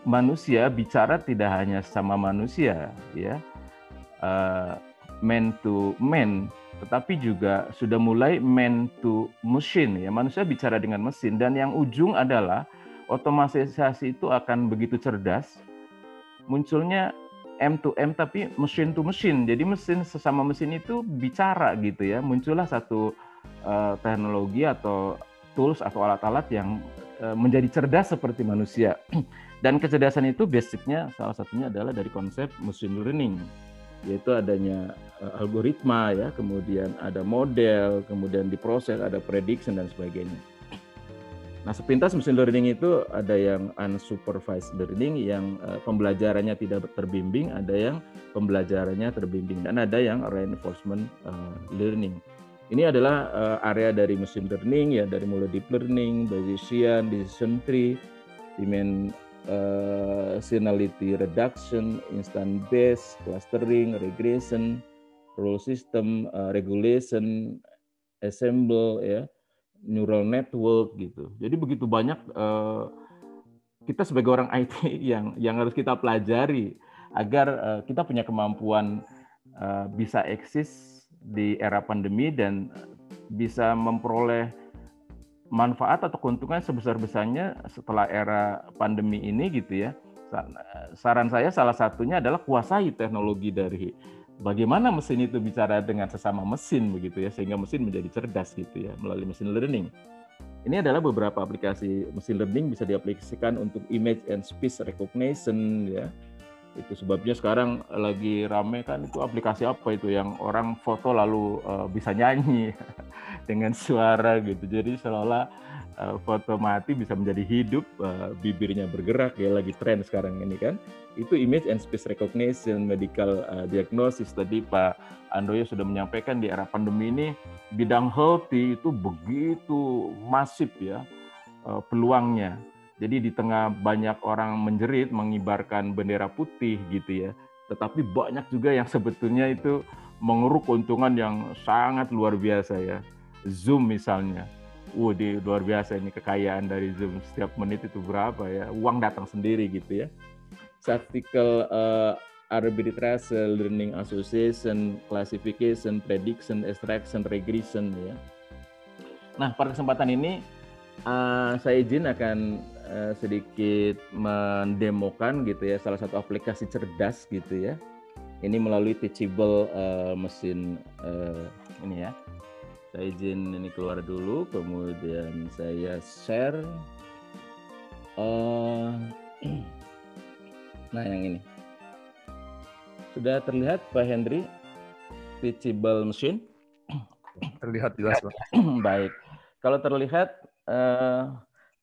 manusia bicara tidak hanya sama manusia ya. Uh, man to man tetapi juga sudah mulai man to machine ya. Manusia bicara dengan mesin dan yang ujung adalah otomatisasi itu akan begitu cerdas munculnya M to M tapi mesin to mesin jadi mesin sesama mesin itu bicara gitu ya. Muncullah satu uh, teknologi atau tools atau alat-alat yang uh, menjadi cerdas seperti manusia dan kecerdasan itu basicnya salah satunya adalah dari konsep machine learning yaitu adanya uh, algoritma ya, kemudian ada model, kemudian diproses, ada prediction dan sebagainya. Nah, sepintas machine learning itu ada yang unsupervised learning yang uh, pembelajarannya tidak terbimbing, ada yang pembelajarannya terbimbing dan ada yang reinforcement learning. Ini adalah uh, area dari machine learning ya dari mulai deep learning, Bayesian, decision tree, dimen uh, signality reduction, instant base, clustering, regression, rule system, uh, regulation, assemble, ya, neural network gitu. Jadi begitu banyak uh, kita sebagai orang IT yang yang harus kita pelajari agar uh, kita punya kemampuan uh, bisa eksis di era pandemi dan bisa memperoleh manfaat atau keuntungan sebesar-besarnya setelah era pandemi ini gitu ya. Saran saya salah satunya adalah kuasai teknologi dari bagaimana mesin itu bicara dengan sesama mesin begitu ya sehingga mesin menjadi cerdas gitu ya melalui mesin learning. Ini adalah beberapa aplikasi mesin learning bisa diaplikasikan untuk image and speech recognition ya. Itu sebabnya sekarang lagi rame kan itu aplikasi apa itu yang orang foto lalu uh, bisa nyanyi. dengan suara gitu. Jadi seolah-olah uh, foto mati bisa menjadi hidup, uh, bibirnya bergerak ya lagi tren sekarang ini kan. Itu image and speech recognition, medical uh, diagnosis tadi Pak Andoyo sudah menyampaikan di era pandemi ini bidang healthy itu begitu masif ya uh, peluangnya. Jadi di tengah banyak orang menjerit mengibarkan bendera putih gitu ya, tetapi banyak juga yang sebetulnya itu mengeruk keuntungan yang sangat luar biasa ya. Zoom misalnya. Wah, di luar biasa ini kekayaan dari Zoom. Setiap menit itu berapa ya? Uang datang sendiri gitu ya. Statistical uh, arbitrage, learning association, classification, prediction, extraction, regression ya. Nah, pada kesempatan ini uh, saya izin akan uh, sedikit mendemokan gitu ya salah satu aplikasi cerdas gitu ya. Ini melalui teachable uh, mesin uh, ini ya. Saya izin ini keluar dulu kemudian saya share. Uh, nah yang ini. Sudah terlihat Pak Hendri? Teachable machine? Terlihat jelas Pak. Baik. Kalau terlihat uh,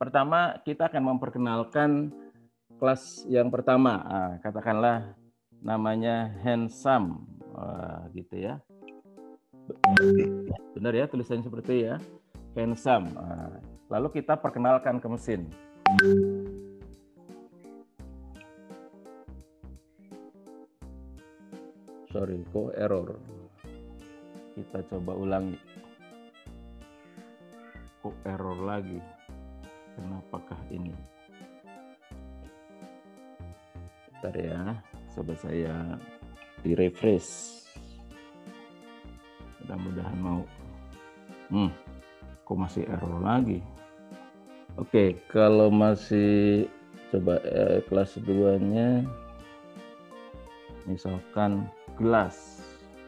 pertama kita akan memperkenalkan kelas yang pertama, nah, katakanlah namanya handsome, Wah, gitu ya. Benar ya tulisannya seperti ya, handsome. Nah, lalu kita perkenalkan ke mesin. Sorry, kok error? Kita coba ulangi. Kok error lagi? Kenapakah ini? Bentar ya, coba saya di refresh. Mudah-mudahan mau. Hmm, kok masih error lagi? Oke, kalau masih coba eh, kelas 2-nya misalkan gelas.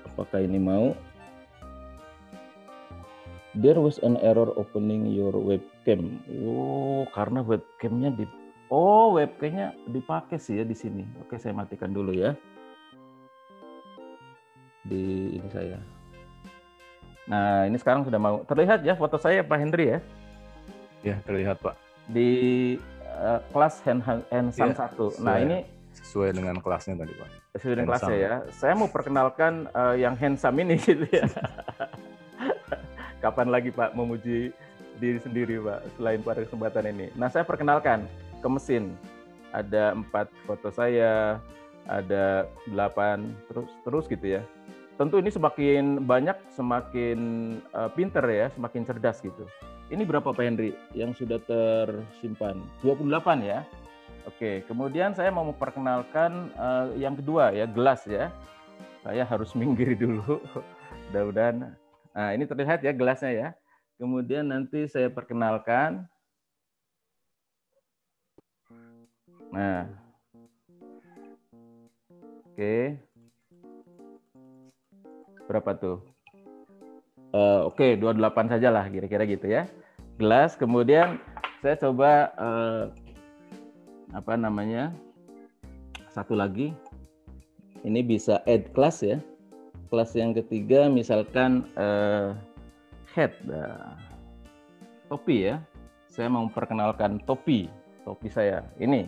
Apakah ini mau? There was an error opening your webcam. Oh, karena webcamnya di Oh, webcamnya dipakai sih ya di sini. Oke, saya matikan dulu ya. Di ini saya. Nah, ini sekarang sudah mau terlihat ya foto saya Pak Hendri ya. Ya, terlihat Pak. Di uh, kelas hand hand ya, satu. Nah, ini sesuai dengan kelasnya tadi Pak. Sesuai dengan kelasnya ya. Saya mau perkenalkan uh, yang handsome ini gitu ya. Kapan lagi Pak memuji diri sendiri Pak selain pada kesempatan ini. Nah, saya perkenalkan ke mesin. Ada empat foto saya, ada delapan terus terus gitu ya. Tentu ini semakin banyak semakin uh, pinter ya, semakin cerdas gitu. Ini berapa Pak Henry yang sudah tersimpan? 28 ya. Oke, kemudian saya mau memperkenalkan uh, yang kedua ya, gelas ya. Saya harus minggir dulu. Mudah-mudahan. Nah, ini terlihat ya gelasnya ya. Kemudian nanti saya perkenalkan Nah. Oke. Berapa tuh? Uh, Oke, okay, 28 saja lah kira-kira gitu ya. Gelas, kemudian saya coba uh, apa namanya? Satu lagi. Ini bisa add class ya. Kelas yang ketiga misalkan uh, head. Nah, topi ya. Saya mau memperkenalkan topi. Topi saya. Ini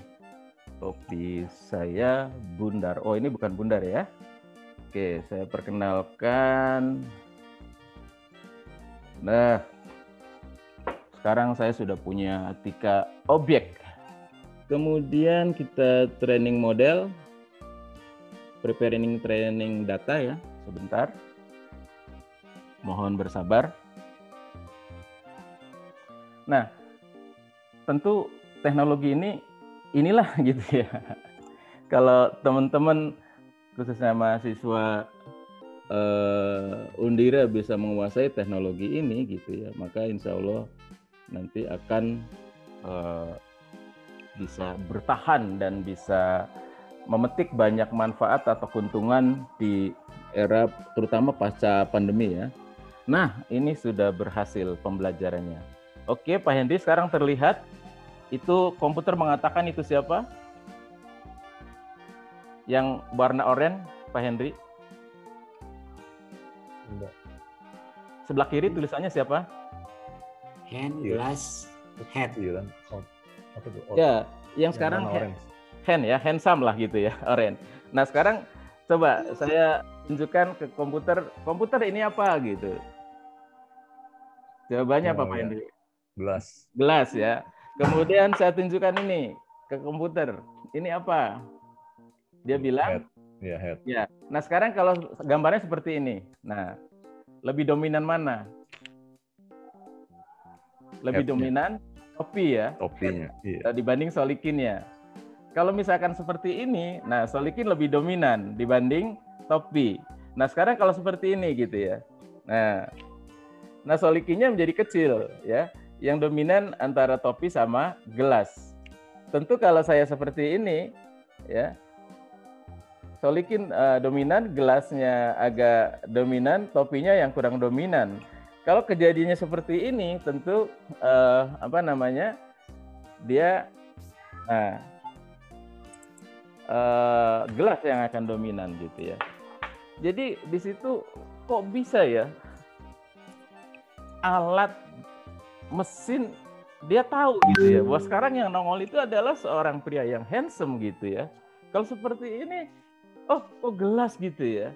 topi saya bundar. Oh, ini bukan bundar ya. Oke, saya perkenalkan. Nah, sekarang saya sudah punya tiga objek. Kemudian kita training model, preparing training data ya, sebentar. Mohon bersabar. Nah, tentu teknologi ini inilah gitu ya. Kalau teman-teman khususnya mahasiswa uh, Undira bisa menguasai teknologi ini gitu ya, maka insya Allah nanti akan uh, bisa bertahan dan bisa memetik banyak manfaat atau keuntungan di era terutama pasca pandemi ya. Nah, ini sudah berhasil pembelajarannya. Oke, Pak Hendy sekarang terlihat itu komputer mengatakan itu siapa? Yang warna oranye, Pak Hendri? Enggak. Sebelah kiri tulisannya siapa? Hand, glass, head. Iya kan? Oh. Ya, yang, yang sekarang hand, hand ya, handsome lah gitu ya, orange. Nah sekarang coba saya tunjukkan ke komputer, komputer ini apa gitu. Jawabannya oh, apa Pak ya. Gelas. Gelas ya. Kemudian saya tunjukkan ini ke komputer. Ini apa? Dia bilang head. Ya, head. Ya. Nah, sekarang kalau gambarnya seperti ini. Nah, lebih dominan mana? Lebih dominan topi ya. Topinya. Iya. Dibanding solikinnya. Kalau misalkan seperti ini, nah solikin lebih dominan dibanding topi. Nah, sekarang kalau seperti ini gitu ya. Nah, nah solikinnya menjadi kecil ya yang dominan antara topi sama gelas. Tentu kalau saya seperti ini, ya, Solikin uh, dominan, gelasnya agak dominan, topinya yang kurang dominan. Kalau kejadiannya seperti ini, tentu uh, apa namanya, dia, nah, uh, gelas yang akan dominan gitu ya. Jadi di situ kok bisa ya alat mesin dia tahu gitu ya bahwa sekarang yang nongol itu adalah seorang pria yang handsome gitu ya. Kalau seperti ini, oh kok gelas gitu ya.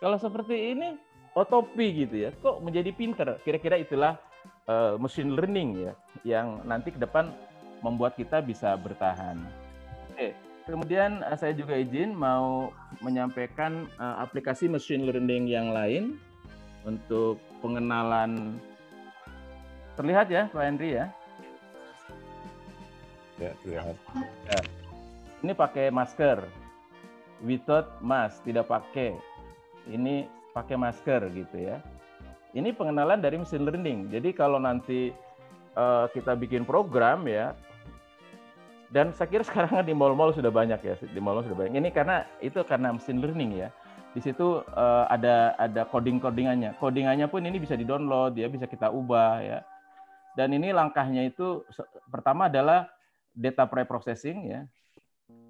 Kalau seperti ini, otopi gitu ya. Kok menjadi pinter? Kira-kira itulah uh, machine learning ya, yang nanti ke depan membuat kita bisa bertahan. Oke, kemudian uh, saya juga izin mau menyampaikan uh, aplikasi machine learning yang lain untuk pengenalan Terlihat ya Pak Henry ya? Ya, terlihat. Ya. Ini pakai masker. Without mask, tidak pakai. Ini pakai masker gitu ya. Ini pengenalan dari mesin learning. Jadi kalau nanti uh, kita bikin program ya, dan saya kira sekarang di mall-mall sudah banyak ya, di mall-mall sudah banyak. Ini karena itu karena mesin learning ya. Di situ uh, ada ada coding-codingannya. Codingannya pun ini bisa di-download, ya bisa kita ubah ya. Dan ini langkahnya itu pertama adalah data preprocessing ya.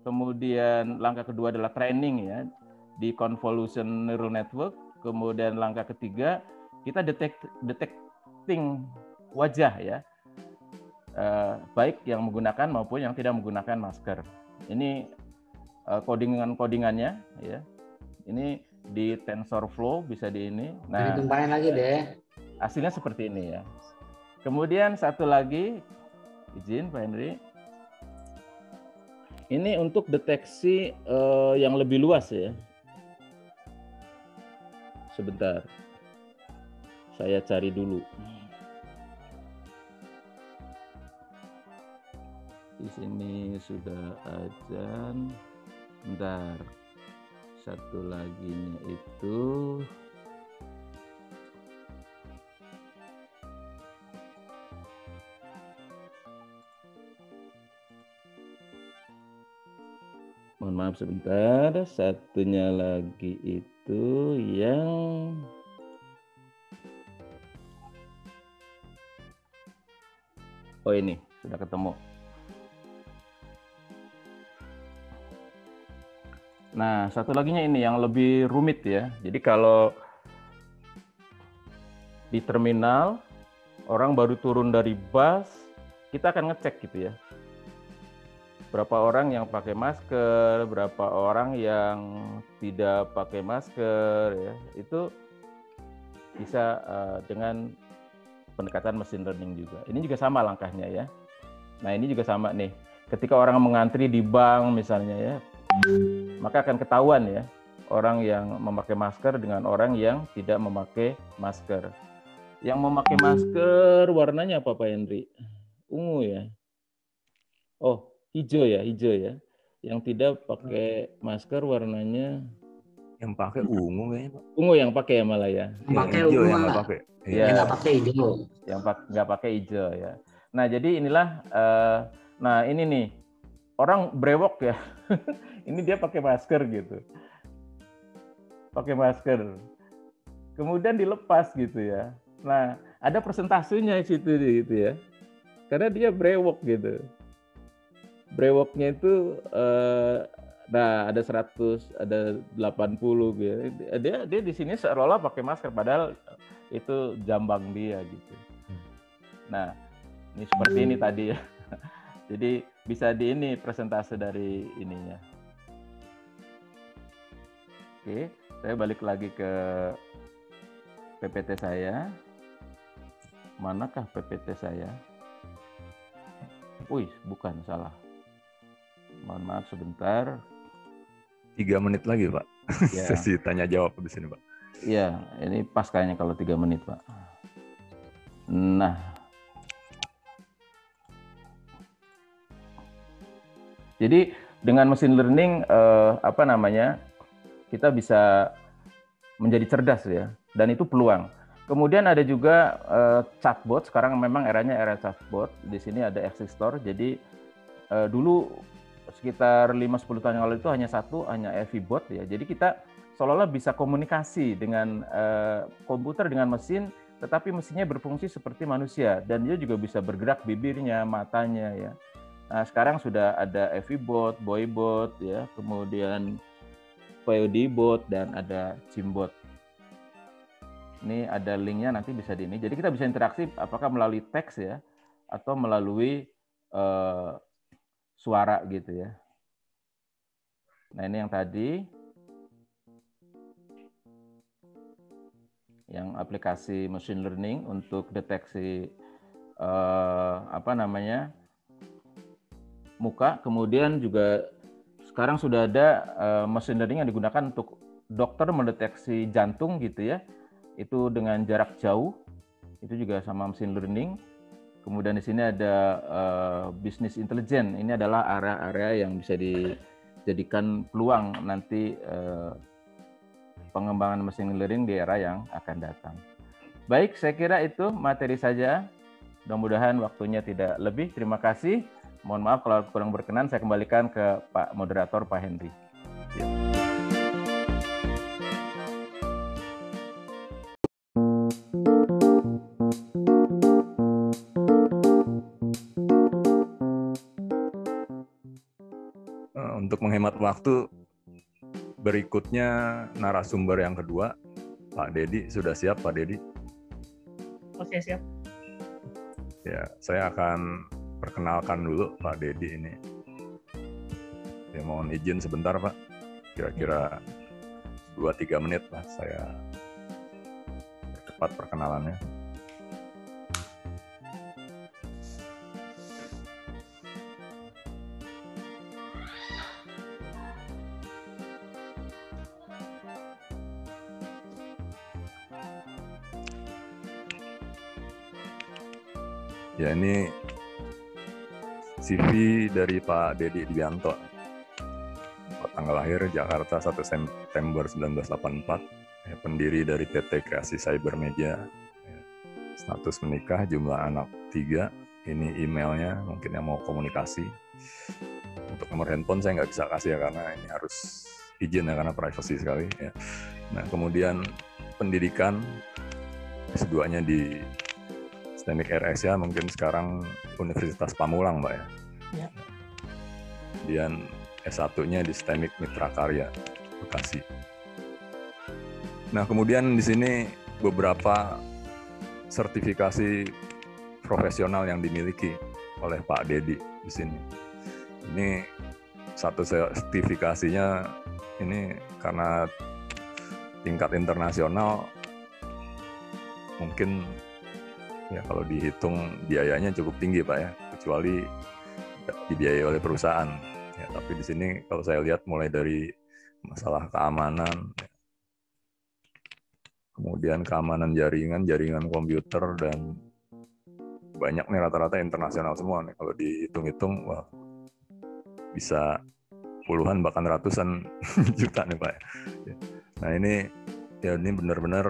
Kemudian langkah kedua adalah training ya di convolution neural network. Kemudian langkah ketiga kita detect detecting wajah ya. Eh, baik yang menggunakan maupun yang tidak menggunakan masker. Ini eh, codingan-codingannya ya. Ini di TensorFlow bisa di ini. Nah, ditumpahin lagi deh. Hasilnya seperti ini ya. Kemudian satu lagi, izin Pak Henry. Ini untuk deteksi uh, yang lebih luas ya. Sebentar. Saya cari dulu. Di sini sudah ajan. Bentar. Satu lagi itu mohon maaf sebentar satunya lagi itu yang oh ini sudah ketemu. Nah satu laginya ini yang lebih rumit ya. Jadi kalau di terminal orang baru turun dari bus kita akan ngecek gitu ya berapa orang yang pakai masker, berapa orang yang tidak pakai masker, ya itu bisa uh, dengan pendekatan mesin learning juga. Ini juga sama langkahnya ya. Nah ini juga sama nih. Ketika orang mengantri di bank misalnya ya, maka akan ketahuan ya orang yang memakai masker dengan orang yang tidak memakai masker. Yang memakai masker warnanya apa Pak Henry? Ungu ya. Oh, hijau ya, hijau ya. Yang tidak pakai masker warnanya yang pakai ungu kayaknya Pak. Ungu yang pakai ya malah ya. Yang pakai ungu yang pakai. Ya. Yang nggak pakai hijau. Yang nggak pakai hijau ya. Nah jadi inilah, uh, nah ini nih orang brewok ya. ini dia pakai masker gitu, pakai masker. Kemudian dilepas gitu ya. Nah ada persentasenya di situ gitu ya. Karena dia brewok gitu brewoknya itu uh, nah ada 100 ada 80 gitu dia dia di sini seolah-olah pakai masker padahal itu jambang dia gitu. Nah ini seperti ini tadi ya. Jadi bisa di ini presentase dari ininya. Oke saya balik lagi ke PPT saya. Manakah PPT saya? Wih, bukan salah. Mohon maaf sebentar. Tiga menit lagi, Pak. Ya. Sesi tanya jawab di sini, Pak. Iya, ini pas kayaknya kalau tiga menit, Pak. Nah, jadi dengan mesin learning eh, apa namanya kita bisa menjadi cerdas ya, dan itu peluang. Kemudian ada juga eh, chatbot. Sekarang memang eranya era chatbot. Di sini ada existor. Jadi eh, dulu sekitar 5-10 tahun yang lalu itu hanya satu, hanya bot ya. Jadi kita seolah-olah bisa komunikasi dengan uh, komputer dengan mesin, tetapi mesinnya berfungsi seperti manusia dan dia juga bisa bergerak bibirnya, matanya ya. Nah, sekarang sudah ada bot, Boybot ya, kemudian bot dan ada Jimbot. Ini ada linknya nanti bisa di ini. Jadi kita bisa interaksi apakah melalui teks ya, atau melalui uh, suara gitu ya. Nah ini yang tadi, yang aplikasi machine learning untuk deteksi uh, apa namanya muka. Kemudian juga sekarang sudah ada uh, machine learning yang digunakan untuk dokter mendeteksi jantung gitu ya. Itu dengan jarak jauh. Itu juga sama machine learning. Kemudian di sini ada uh, bisnis intelijen. Ini adalah area-area yang bisa di jadikan peluang nanti eh, pengembangan mesin learning di era yang akan datang. Baik, saya kira itu materi saja. Mudah-mudahan waktunya tidak lebih. Terima kasih. Mohon maaf kalau kurang berkenan, saya kembalikan ke Pak Moderator, Pak Henry. Untuk menghemat waktu, berikutnya narasumber yang kedua, Pak Dedi. Sudah siap Pak Dedi? Oke, siap. Ya, saya akan perkenalkan dulu Pak Dedi ini. Ya, mohon izin sebentar Pak. Kira-kira 2-3 menit lah saya cepat perkenalannya. Ya ini CV dari Pak Dedi Dianto. Tanggal lahir Jakarta 1 September 1984. Ya, pendiri dari PT Kreasi Cyber Media. Ya, status menikah, jumlah anak tiga. Ini emailnya, mungkin yang mau komunikasi. Untuk nomor handphone saya nggak bisa kasih ya karena ini harus izin ya karena privasi sekali. Ya. Nah kemudian pendidikan S2-nya di STEMIK RSA mungkin sekarang Universitas Pamulang, Mbak ya. ya. Kemudian S1-nya di STEMIK Mitra Karya, Bekasi. Nah, kemudian di sini beberapa sertifikasi profesional yang dimiliki oleh Pak Dedi di sini. Ini satu sertifikasinya ini karena tingkat internasional mungkin ya kalau dihitung biayanya cukup tinggi pak ya kecuali dibiayai oleh perusahaan ya tapi di sini kalau saya lihat mulai dari masalah keamanan ya. kemudian keamanan jaringan jaringan komputer dan banyak nih rata-rata internasional semua nih kalau dihitung-hitung wah bisa puluhan bahkan ratusan juta nih pak ya. nah ini ya ini benar-benar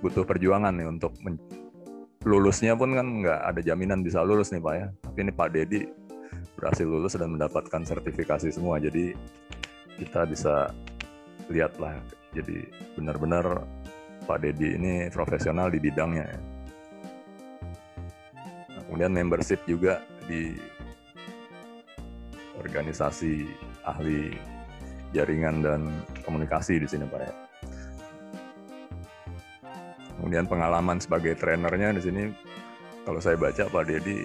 butuh perjuangan nih untuk lulusnya pun kan nggak ada jaminan bisa lulus nih Pak ya. Tapi ini Pak Dedi berhasil lulus dan mendapatkan sertifikasi semua. Jadi kita bisa lihat lah. Jadi benar-benar Pak Dedi ini profesional di bidangnya. Ya. Nah, kemudian membership juga di organisasi ahli jaringan dan komunikasi di sini Pak ya. Kemudian pengalaman sebagai trenernya di sini kalau saya baca Pak Dedi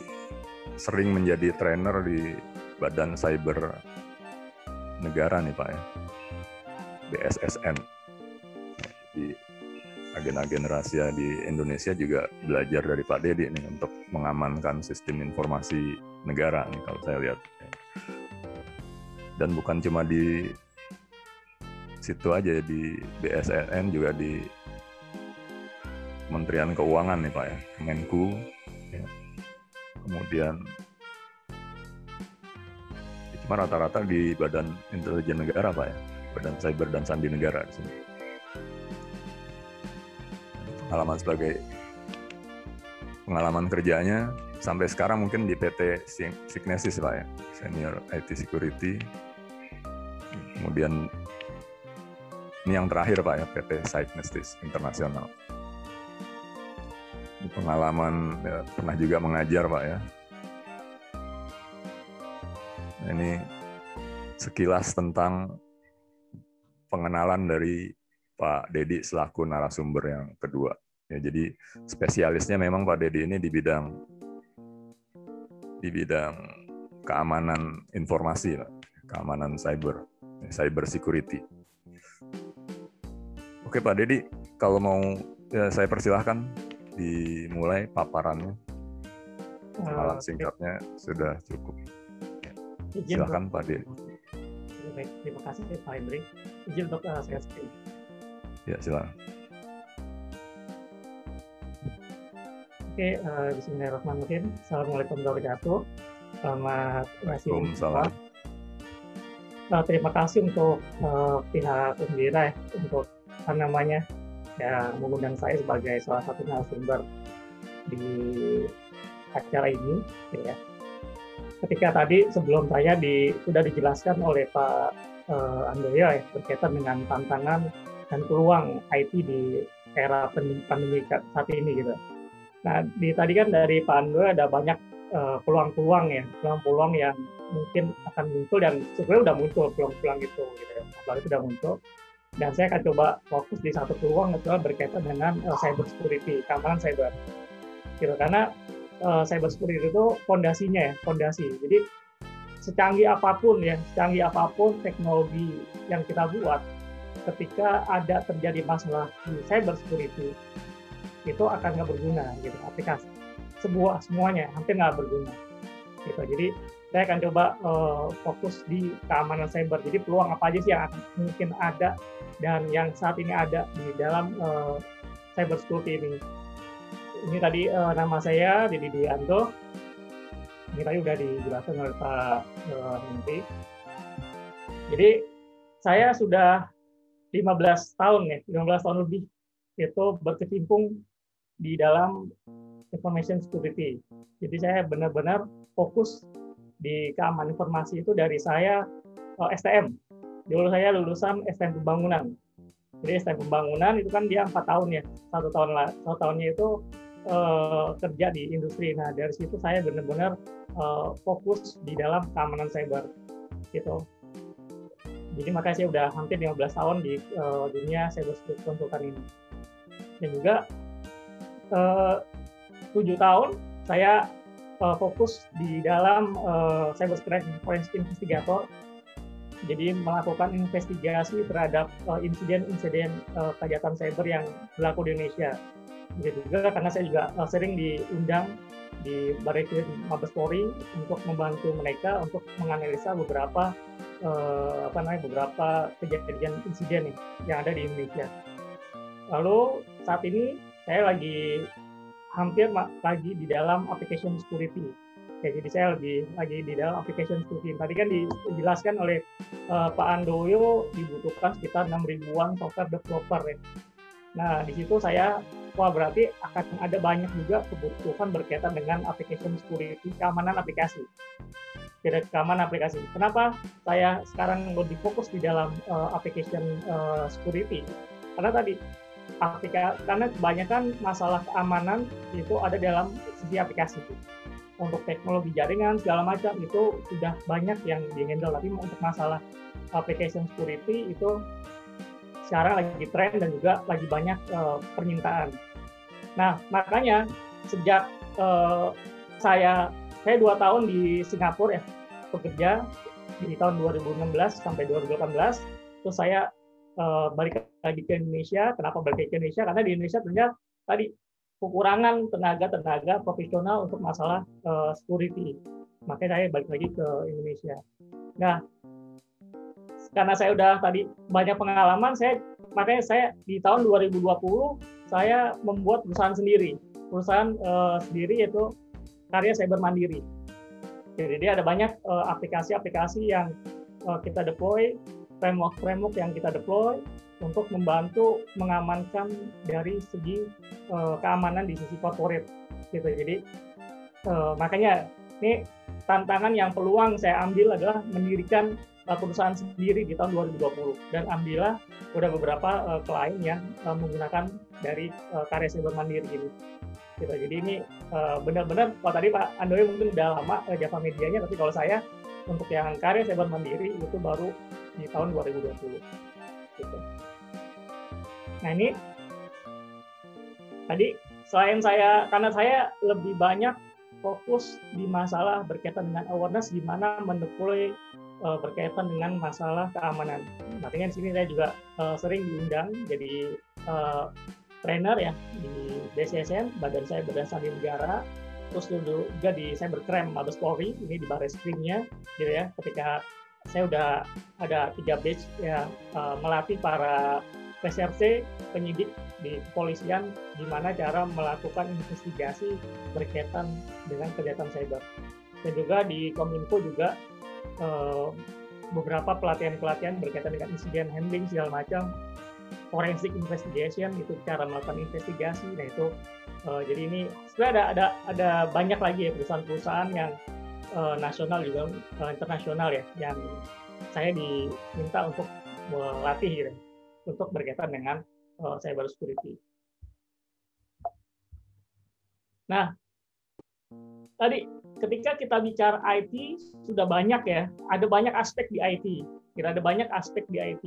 sering menjadi trainer di Badan Cyber Negara nih Pak ya. BSSN. Di agen-agen rahasia di Indonesia juga belajar dari Pak Dedi nih untuk mengamankan sistem informasi negara nih kalau saya lihat. Dan bukan cuma di situ aja di BSSN juga di Kementerian Keuangan nih Pak ya, Kemenku, ya. kemudian ya, cuma rata-rata di Badan Intelijen Negara Pak ya, Badan Cyber dan Sandi Negara di sini. Pengalaman sebagai pengalaman kerjanya sampai sekarang mungkin di PT Signesis Pak ya, Senior IT Security. Kemudian ini yang terakhir Pak ya, PT Signesis Internasional pengalaman ya, pernah juga mengajar pak ya. Nah, ini sekilas tentang pengenalan dari Pak Dedi selaku narasumber yang kedua. Ya jadi spesialisnya memang Pak Dedi ini di bidang di bidang keamanan informasi, keamanan cyber, cyber security. Oke Pak Dedi, kalau mau ya, saya persilahkan dimulai paparannya. Kenalan singkatnya sudah cukup. Silakan Pak. Baik, terima kasih Pak Hendri. Izin untuk uh, saya screen. Ya, silakan. Oke, uh, Bismillahirrahmanirrahim. Assalamualaikum warahmatullahi wabarakatuh. Selamat Waalaikumsalam. Uh, terima kasih untuk uh, pihak Undira ya, untuk apa namanya ya mengundang saya sebagai salah satu narasumber di acara ini ya. Ketika tadi sebelum saya di, sudah dijelaskan oleh Pak uh, Andoyo ya berkaitan dengan tantangan dan peluang IT di era pandemi saat ini gitu. Nah, di tadi kan dari Pak Andoyo ada banyak peluang-peluang uh, ya, peluang-peluang yang mungkin akan muncul dan sebenarnya udah muncul peluang-peluang itu gitu ya. Peluang itu udah muncul dan saya akan coba fokus di satu peluang itu berkaitan dengan uh, cyber security, keamanan cyber. Gitu karena uh, cyber security itu fondasinya ya, fondasi. Jadi secanggih apa pun ya, secanggih apa pun teknologi yang kita buat, ketika ada terjadi masalah di cyber security, itu akan nggak berguna gitu aplikasi. Sebuah semuanya hampir nggak berguna. Gitu. Jadi saya akan coba uh, fokus di keamanan cyber. Jadi peluang apa aja sih yang mungkin ada dan yang saat ini ada di dalam uh, cyber security ini. Ini tadi uh, nama saya Didi Dianto. Ini tadi udah dijelaskan oleh Pak uh, Menteri. Jadi saya sudah 15 tahun ya, 15 tahun lebih itu berkecimpung di dalam information security. Jadi saya benar-benar fokus di keamanan informasi itu dari saya uh, STM dulu saya lulusan STM pembangunan. Jadi STM pembangunan itu kan dia empat tahun ya. Satu tahun lah satu tahunnya itu uh, kerja di industri. Nah dari situ saya benar-benar uh, fokus di dalam keamanan cyber gitu. Jadi makanya saya udah hampir 15 tahun di uh, dunia cyber konsultan ini. Dan juga tujuh tahun saya uh, fokus di dalam uh, cyber forensic investigator jadi melakukan investigasi terhadap insiden-insiden uh, kejahatan cyber yang berlaku di Indonesia. Begitu juga karena saya juga uh, sering diundang di Baris Mabes Polri untuk membantu mereka untuk menganalisa beberapa uh, apa namanya beberapa kejadian insiden nih, yang ada di Indonesia. Lalu saat ini saya lagi hampir lagi di dalam application security Oke, jadi saya lebih lagi di dalam application security. Tadi kan dijelaskan oleh uh, Pak Andoyo dibutuhkan sekitar 6 ribuan software developer ya. Nah, di situ saya, wah berarti akan ada banyak juga kebutuhan berkaitan dengan application security, keamanan aplikasi. Tidak keamanan aplikasi. Kenapa saya sekarang lebih fokus di dalam uh, application uh, security? Karena tadi aplikasi, karena kebanyakan masalah keamanan itu ada dalam sisi aplikasi untuk teknologi jaringan segala macam itu sudah banyak yang dihandle tapi untuk masalah application security itu sekarang lagi tren dan juga lagi banyak uh, permintaan. Nah makanya sejak uh, saya saya dua tahun di Singapura ya bekerja di tahun 2016 sampai 2018 terus saya uh, balik lagi ke Indonesia. Kenapa balik ke Indonesia? Karena di Indonesia ternyata tadi kekurangan tenaga-tenaga profesional untuk masalah uh, security. Makanya saya balik lagi ke Indonesia. Nah, karena saya udah tadi banyak pengalaman, saya makanya saya di tahun 2020 saya membuat perusahaan sendiri, perusahaan uh, sendiri yaitu karya cyber mandiri. Jadi dia ada banyak aplikasi aplikasi-aplikasi yang uh, kita deploy, framework-framework yang kita deploy, untuk membantu mengamankan dari segi uh, keamanan di sisi corporate gitu. Jadi uh, makanya ini tantangan yang peluang saya ambil adalah mendirikan uh, perusahaan sendiri di tahun 2020 dan ambillah udah beberapa uh, klien yang uh, menggunakan dari uh, karya cyber mandiri ini. Gitu. Jadi ini uh, benar-benar kalau tadi Pak Andoy mungkin udah lama uh, Java medianya, tapi kalau saya untuk yang karya cyber mandiri itu baru di tahun 2020. Gitu. Nah ini tadi selain saya karena saya lebih banyak fokus di masalah berkaitan dengan awareness gimana mendeploy uh, berkaitan dengan masalah keamanan. Makanya di sini saya juga uh, sering diundang jadi uh, trainer ya di BCSN, Badan Cyber dan Sandi Negara, terus dulu juga di Cybercrime Mabes Polri, ini di Baris Krimnya, gitu ya, ketika saya udah ada tiga batch ya uh, melatih para reserse penyidik di kepolisian gimana cara melakukan investigasi berkaitan dengan kejahatan cyber. Dan juga di Kominfo juga eh, beberapa pelatihan-pelatihan berkaitan dengan insiden handling segala macam, forensic investigation itu cara melakukan investigasi. Nah itu eh, jadi ini sebenarnya ada ada ada banyak lagi ya perusahaan-perusahaan yang eh, nasional juga eh, internasional ya yang saya diminta untuk melatih gitu untuk berkaitan dengan uh, cyber security. Nah, tadi ketika kita bicara IT sudah banyak ya, ada banyak aspek di IT. Kira ada banyak aspek di IT.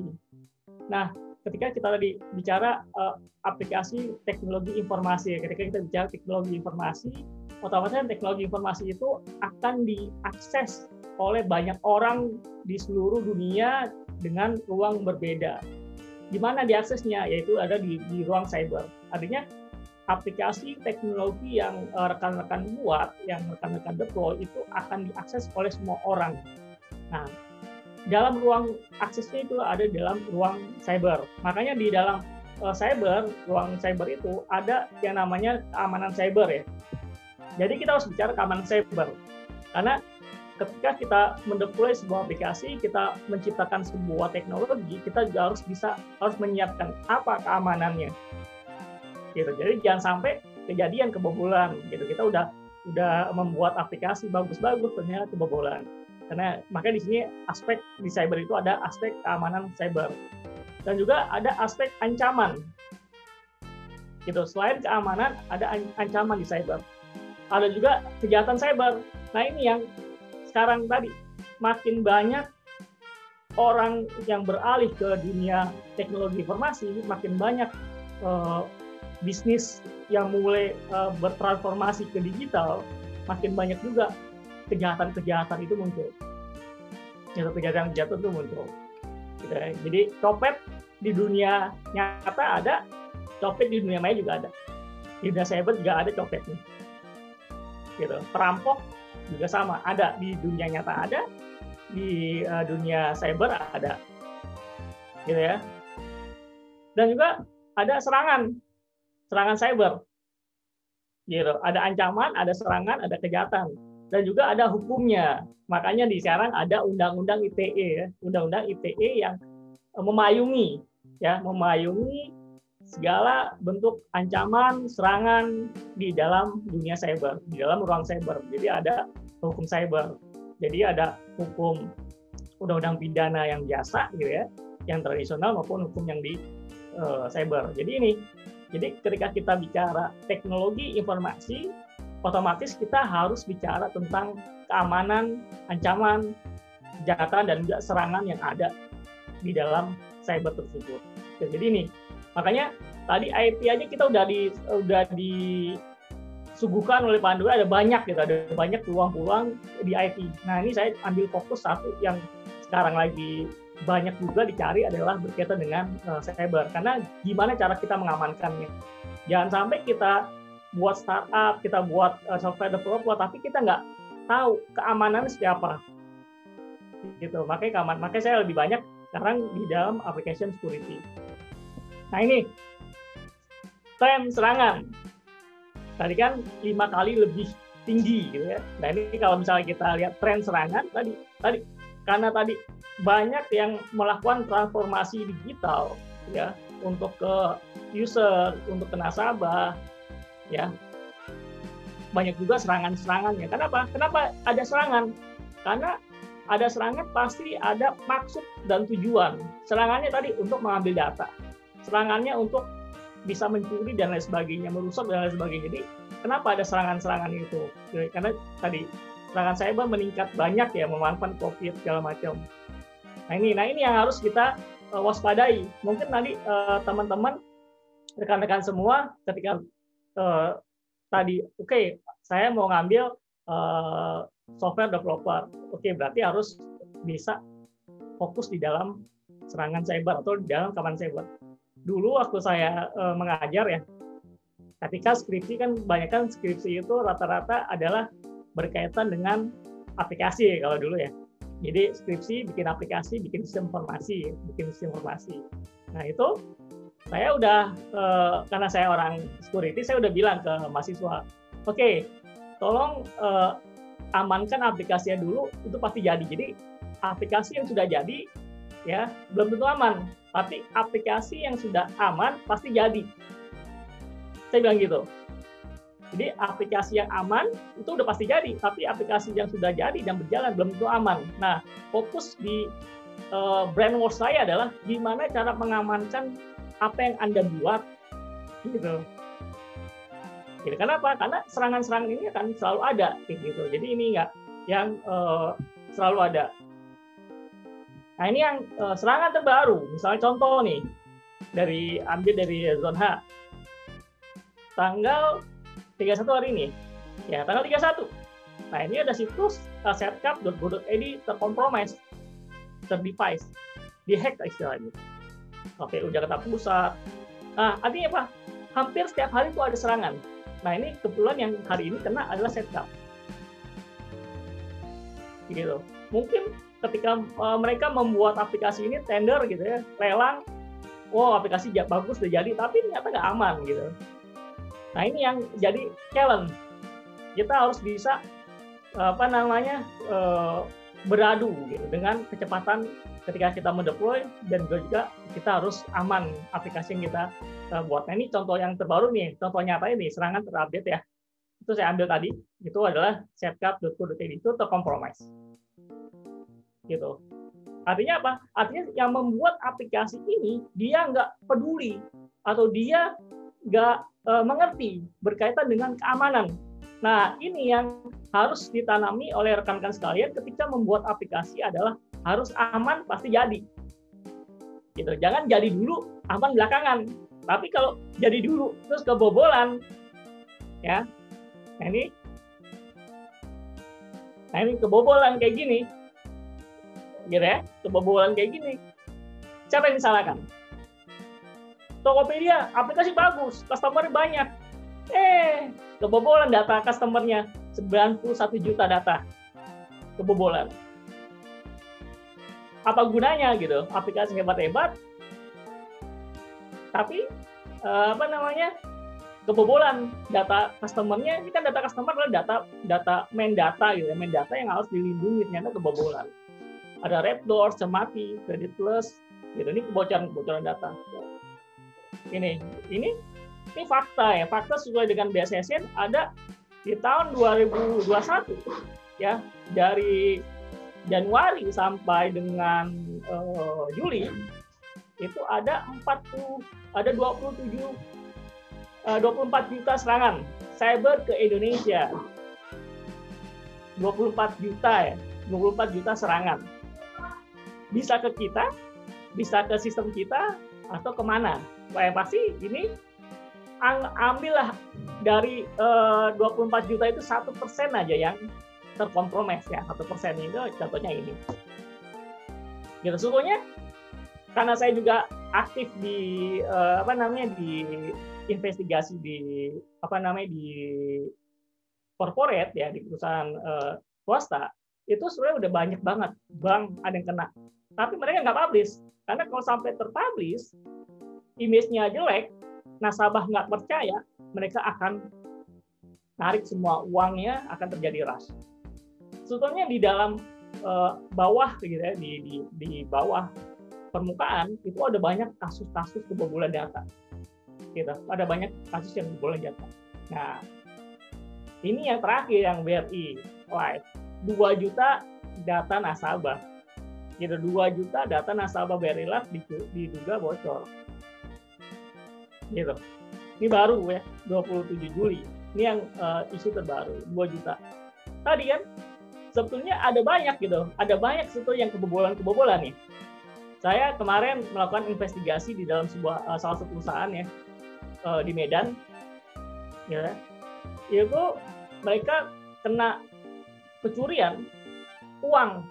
Nah, ketika kita tadi bicara uh, aplikasi teknologi informasi, ketika kita bicara teknologi informasi, otomatis teknologi informasi itu akan diakses oleh banyak orang di seluruh dunia dengan ruang berbeda. Di mana diaksesnya? Yaitu ada di, di ruang cyber. Artinya aplikasi teknologi yang eh, rekan-rekan buat, yang rekan-rekan deploy itu akan diakses oleh semua orang. Nah, dalam ruang aksesnya itu ada dalam ruang cyber. Makanya di dalam uh, cyber, ruang cyber itu ada yang namanya keamanan cyber ya. Jadi kita harus bicara keamanan cyber. Karena ketika kita mendeploy sebuah aplikasi, kita menciptakan sebuah teknologi, kita juga harus bisa harus menyiapkan apa keamanannya. Gitu. Jadi jangan sampai kejadian kebobolan gitu. Kita udah udah membuat aplikasi bagus-bagus ternyata kebobolan. Karena makanya di sini aspek di cyber itu ada aspek keamanan cyber. Dan juga ada aspek ancaman. Gitu. Selain keamanan ada ancaman di cyber. Ada juga kejahatan cyber. Nah, ini yang sekarang tadi makin banyak orang yang beralih ke dunia teknologi informasi, makin banyak uh, bisnis yang mulai uh, bertransformasi ke digital, makin banyak juga kejahatan-kejahatan itu muncul. Kejahatan-kejahatan itu muncul. Gitu ya. Jadi copet di dunia nyata ada, copet di dunia maya juga ada. Di dunia cyber juga ada copetnya. Gitu. Perampok juga sama ada di dunia nyata ada di uh, dunia cyber ada gitu ya dan juga ada serangan serangan cyber gitu ada ancaman ada serangan ada kejahatan dan juga ada hukumnya makanya di sekarang ada undang-undang ITE ya undang-undang ITE yang eh, memayungi ya memayungi segala bentuk ancaman, serangan di dalam dunia cyber, di dalam ruang cyber. Jadi ada hukum cyber. Jadi ada hukum undang-undang pidana yang biasa gitu ya, yang tradisional maupun hukum yang di uh, cyber. Jadi ini, jadi ketika kita bicara teknologi informasi, otomatis kita harus bicara tentang keamanan, ancaman, kejahatan dan juga serangan yang ada di dalam cyber tersebut. Jadi ini Makanya tadi IT aja kita udah di udah disuguhkan oleh Pak ada banyak gitu, ada banyak peluang-peluang di IT. Nah ini saya ambil fokus satu yang sekarang lagi banyak juga dicari adalah berkaitan dengan uh, cyber. Karena gimana cara kita mengamankannya? Jangan sampai kita buat startup, kita buat uh, software developer, tapi kita nggak tahu keamanan siapa. Gitu. Makanya keamanan. Makanya saya lebih banyak sekarang di dalam application security. Nah ini tren serangan. Tadi kan lima kali lebih tinggi gitu ya. Nah ini kalau misalnya kita lihat tren serangan tadi tadi karena tadi banyak yang melakukan transformasi digital ya untuk ke user, untuk ke nasabah ya. Banyak juga serangan-serangannya. Kenapa? Kenapa ada serangan? Karena ada serangan pasti ada maksud dan tujuan. Serangannya tadi untuk mengambil data serangannya untuk bisa mencuri dan lain sebagainya, merusak dan lain sebagainya. Jadi kenapa ada serangan-serangan itu? Karena tadi serangan cyber meningkat banyak ya memanfaatkan COVID segala macam. Nah ini, nah ini yang harus kita uh, waspadai. Mungkin nanti uh, teman-teman rekan-rekan semua ketika uh, tadi, oke, okay, saya mau ngambil uh, software developer. Oke, okay, berarti harus bisa fokus di dalam serangan cyber atau di dalam keamanan cyber. Dulu waktu saya uh, mengajar ya, ketika skripsi kan banyak kan skripsi itu rata-rata adalah berkaitan dengan aplikasi kalau dulu ya. Jadi skripsi bikin aplikasi, bikin sistem informasi, bikin sistem informasi. Nah itu saya udah uh, karena saya orang security, saya udah bilang ke mahasiswa, oke, okay, tolong uh, amankan aplikasinya dulu, itu pasti jadi. Jadi aplikasi yang sudah jadi ya belum tentu aman, tapi aplikasi yang sudah aman pasti jadi. Saya bilang gitu. Jadi aplikasi yang aman itu udah pasti jadi, tapi aplikasi yang sudah jadi dan berjalan belum tentu aman. Nah, fokus di uh, brand war saya adalah gimana cara mengamankan apa yang anda buat, gitu. Jadi kenapa? Karena serangan-serangan ini akan selalu ada, gitu. Jadi ini enggak yang uh, selalu ada. Nah ini yang uh, serangan terbaru, misalnya contoh nih dari ambil dari zone H, tanggal 31 hari ini. Ya, tanggal 31. Nah, ini ada situs uh, setcap.go.id terkompromis, terdevice, dihack istilahnya. Oke, Jakarta Pusat. Nah, artinya apa? Hampir setiap hari itu ada serangan. Nah, ini kebetulan yang hari ini kena adalah setcap. Gitu. Mungkin ketika uh, mereka membuat aplikasi ini tender gitu ya, lelang, wow aplikasi bagus udah jadi, tapi ternyata nggak aman gitu. Nah ini yang jadi challenge. Kita harus bisa apa namanya uh, beradu gitu dengan kecepatan ketika kita mendeploy dan juga kita harus aman aplikasi yang kita uh, buat. Nah ini contoh yang terbaru nih, contoh nyata ini serangan terupdate ya. Itu saya ambil tadi, itu adalah setcap.co.id itu terkompromis. Gitu. Artinya apa? Artinya yang membuat aplikasi ini dia nggak peduli atau dia nggak uh, mengerti berkaitan dengan keamanan. Nah, ini yang harus ditanami oleh rekan-rekan sekalian ketika membuat aplikasi adalah harus aman pasti jadi. Gitu. Jangan jadi dulu, aman belakangan. Tapi kalau jadi dulu terus kebobolan ya. Nah, ini Nah, ini kebobolan kayak gini. Gitu ya, kebobolan kayak gini. Siapa yang disalahkan? Tokopedia aplikasi bagus, customer banyak. Eh, kebobolan data customernya. 91 juta data. Kebobolan. Apa gunanya gitu? Aplikasi hebat-hebat. Tapi uh, apa namanya? kebobolan data customernya. Ini kan data customer adalah data data main data gitu ya. Main data yang harus dilindungi. Ternyata kebobolan. Ada red door semati credit plus. Gitu. Ini kebocoran kebocoran data. Ini ini ini fakta ya fakta sesuai dengan BSSN ada di tahun 2021 ya dari Januari sampai dengan uh, Juli itu ada 40 ada 27 uh, 24 juta serangan cyber ke Indonesia. 24 juta ya 24 juta serangan. Bisa ke kita bisa ke sistem kita atau ke mana? Yang pasti ini ambillah dari uh, eh, 24 juta itu satu persen aja yang terkompromis ya satu persen. Itu contohnya ini. Gitu sesungguhnya karena saya juga aktif di uh, apa namanya di investigasi di apa namanya di corporate ya di perusahaan uh, swasta itu sebenarnya udah banyak banget. Bank ada yang kena. Tapi mereka nggak publish. Karena kalau sampai terpublish image-nya jelek, nasabah nggak percaya, mereka akan narik semua uangnya, akan terjadi rush. Sebetulnya di dalam uh, bawah gitu ya, di, di, di bawah permukaan itu ada banyak kasus-kasus kebobolan data. Gitu. Ada banyak kasus yang kebobolan data. Nah, ini yang terakhir yang BRI Live. 2 juta data nasabah. Gitu, 2 juta data nasabah BRI Live diduga bocor gitu. Ini baru ya, 27 Juli. Ini yang uh, isu terbaru, 2 juta. Tadi kan sebetulnya ada banyak gitu, ada banyak sebetulnya yang kebobolan-kebobolan nih. Saya kemarin melakukan investigasi di dalam sebuah uh, salah satu perusahaan ya uh, di Medan, ya. itu mereka kena kecurian uang.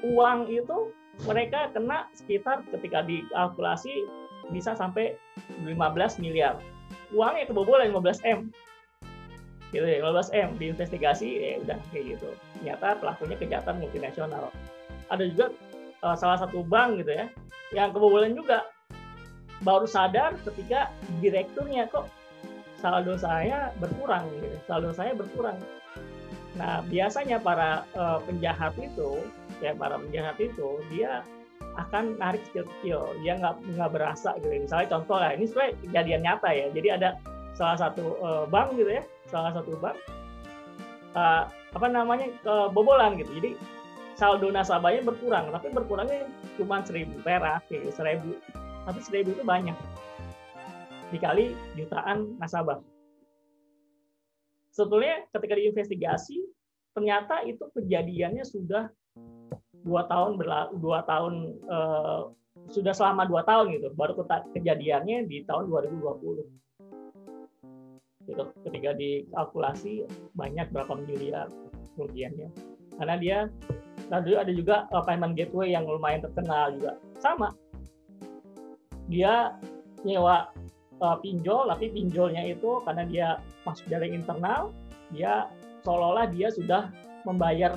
Uang itu mereka kena sekitar ketika dikalkulasi bisa sampai 15 miliar. Uangnya kebobolan 15 M. Gitu ya, 15 M diinvestigasi ya udah kayak gitu. Ternyata pelakunya kejahatan multinasional. Ada juga uh, salah satu bank gitu ya yang kebobolan juga baru sadar ketika direkturnya kok saldo saya berkurang gitu. Saldo saya berkurang. Nah, biasanya para uh, penjahat itu ya para penjahat itu dia akan narik kecil-kecil dia nggak nggak berasa gitu. Misalnya contoh lah ini sebenarnya kejadian nyata ya. Jadi ada salah satu uh, bank gitu ya salah satu bank uh, apa namanya kebobolan gitu. Jadi saldo nasabahnya berkurang tapi berkurangnya cuma seribu perak kayak seribu. Tapi seribu itu banyak. Dikali jutaan nasabah. Sebetulnya ketika diinvestigasi ternyata itu kejadiannya sudah dua tahun berlalu dua tahun uh, sudah selama dua tahun gitu baru kejadiannya di tahun 2020 gitu ketika dikalkulasi banyak berapa miliar kerugiannya. Karena dia lalu ada juga uh, payment gateway yang lumayan terkenal juga. Sama. Dia nyewa uh, pinjol tapi pinjolnya itu karena dia masuk dari internal dia seolah-olah dia sudah membayar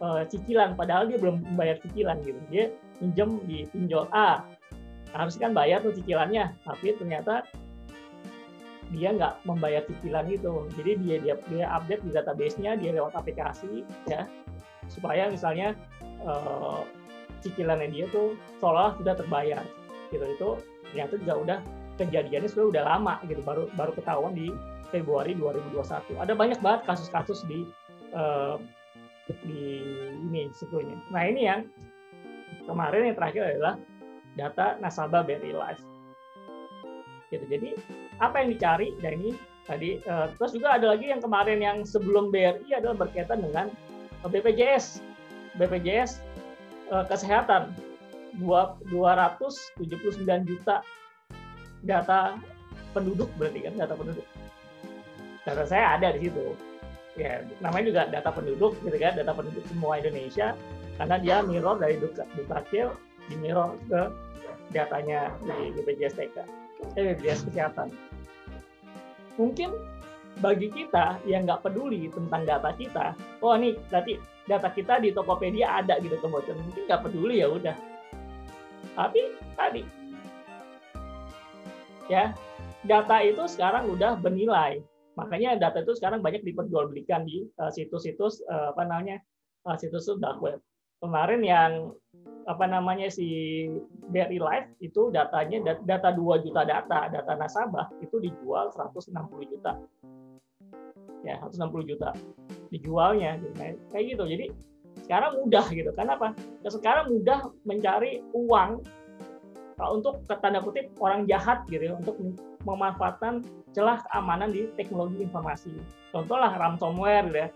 uh, cicilan padahal dia belum membayar cicilan gitu. Dia pinjam di pinjol A. Harus kan bayar tuh cicilannya tapi ternyata dia nggak membayar cicilan itu. Jadi dia dia dia update di database-nya dia lewat aplikasi ya supaya misalnya uh, cicilannya dia tuh seolah sudah terbayar gitu. Itu ternyata juga udah kejadiannya sudah udah lama gitu baru baru ketahuan di Februari 2021 ada banyak banget kasus-kasus di uh, di ini sebetulnya. Nah ini yang kemarin yang terakhir adalah data nasabah BRI Life. Gitu. Jadi apa yang dicari dan ini tadi uh, terus juga ada lagi yang kemarin yang sebelum BRI adalah berkaitan dengan BPJS. BPJS uh, kesehatan 279 juta data penduduk berarti kan data penduduk. Data saya ada di situ ya namanya juga data penduduk gitu kan data penduduk semua Indonesia. Karena dia mirror dari Dukcapil di mirror ke datanya di BPJS TK eh, BPJS Kesehatan. Mungkin bagi kita yang nggak peduli tentang data kita oh nih berarti data kita di Tokopedia ada gitu kebocoran. Mungkin nggak peduli ya udah. Tapi tadi. Ya data itu sekarang udah bernilai Makanya data itu sekarang banyak diperjualbelikan di uh, situs-situs uh, apa namanya uh, situs dark web. Kemarin yang apa namanya si BRI Live itu datanya data 2 juta data, data nasabah itu dijual 160 juta. Ya, 160 juta dijualnya gitu. Nah, kayak gitu. Jadi sekarang mudah gitu. Kenapa? Sekarang mudah mencari uang untuk tanda kutip orang jahat gitu ya, untuk memanfaatkan celah keamanan di teknologi informasi. Contoh lah ransomware gitu ya.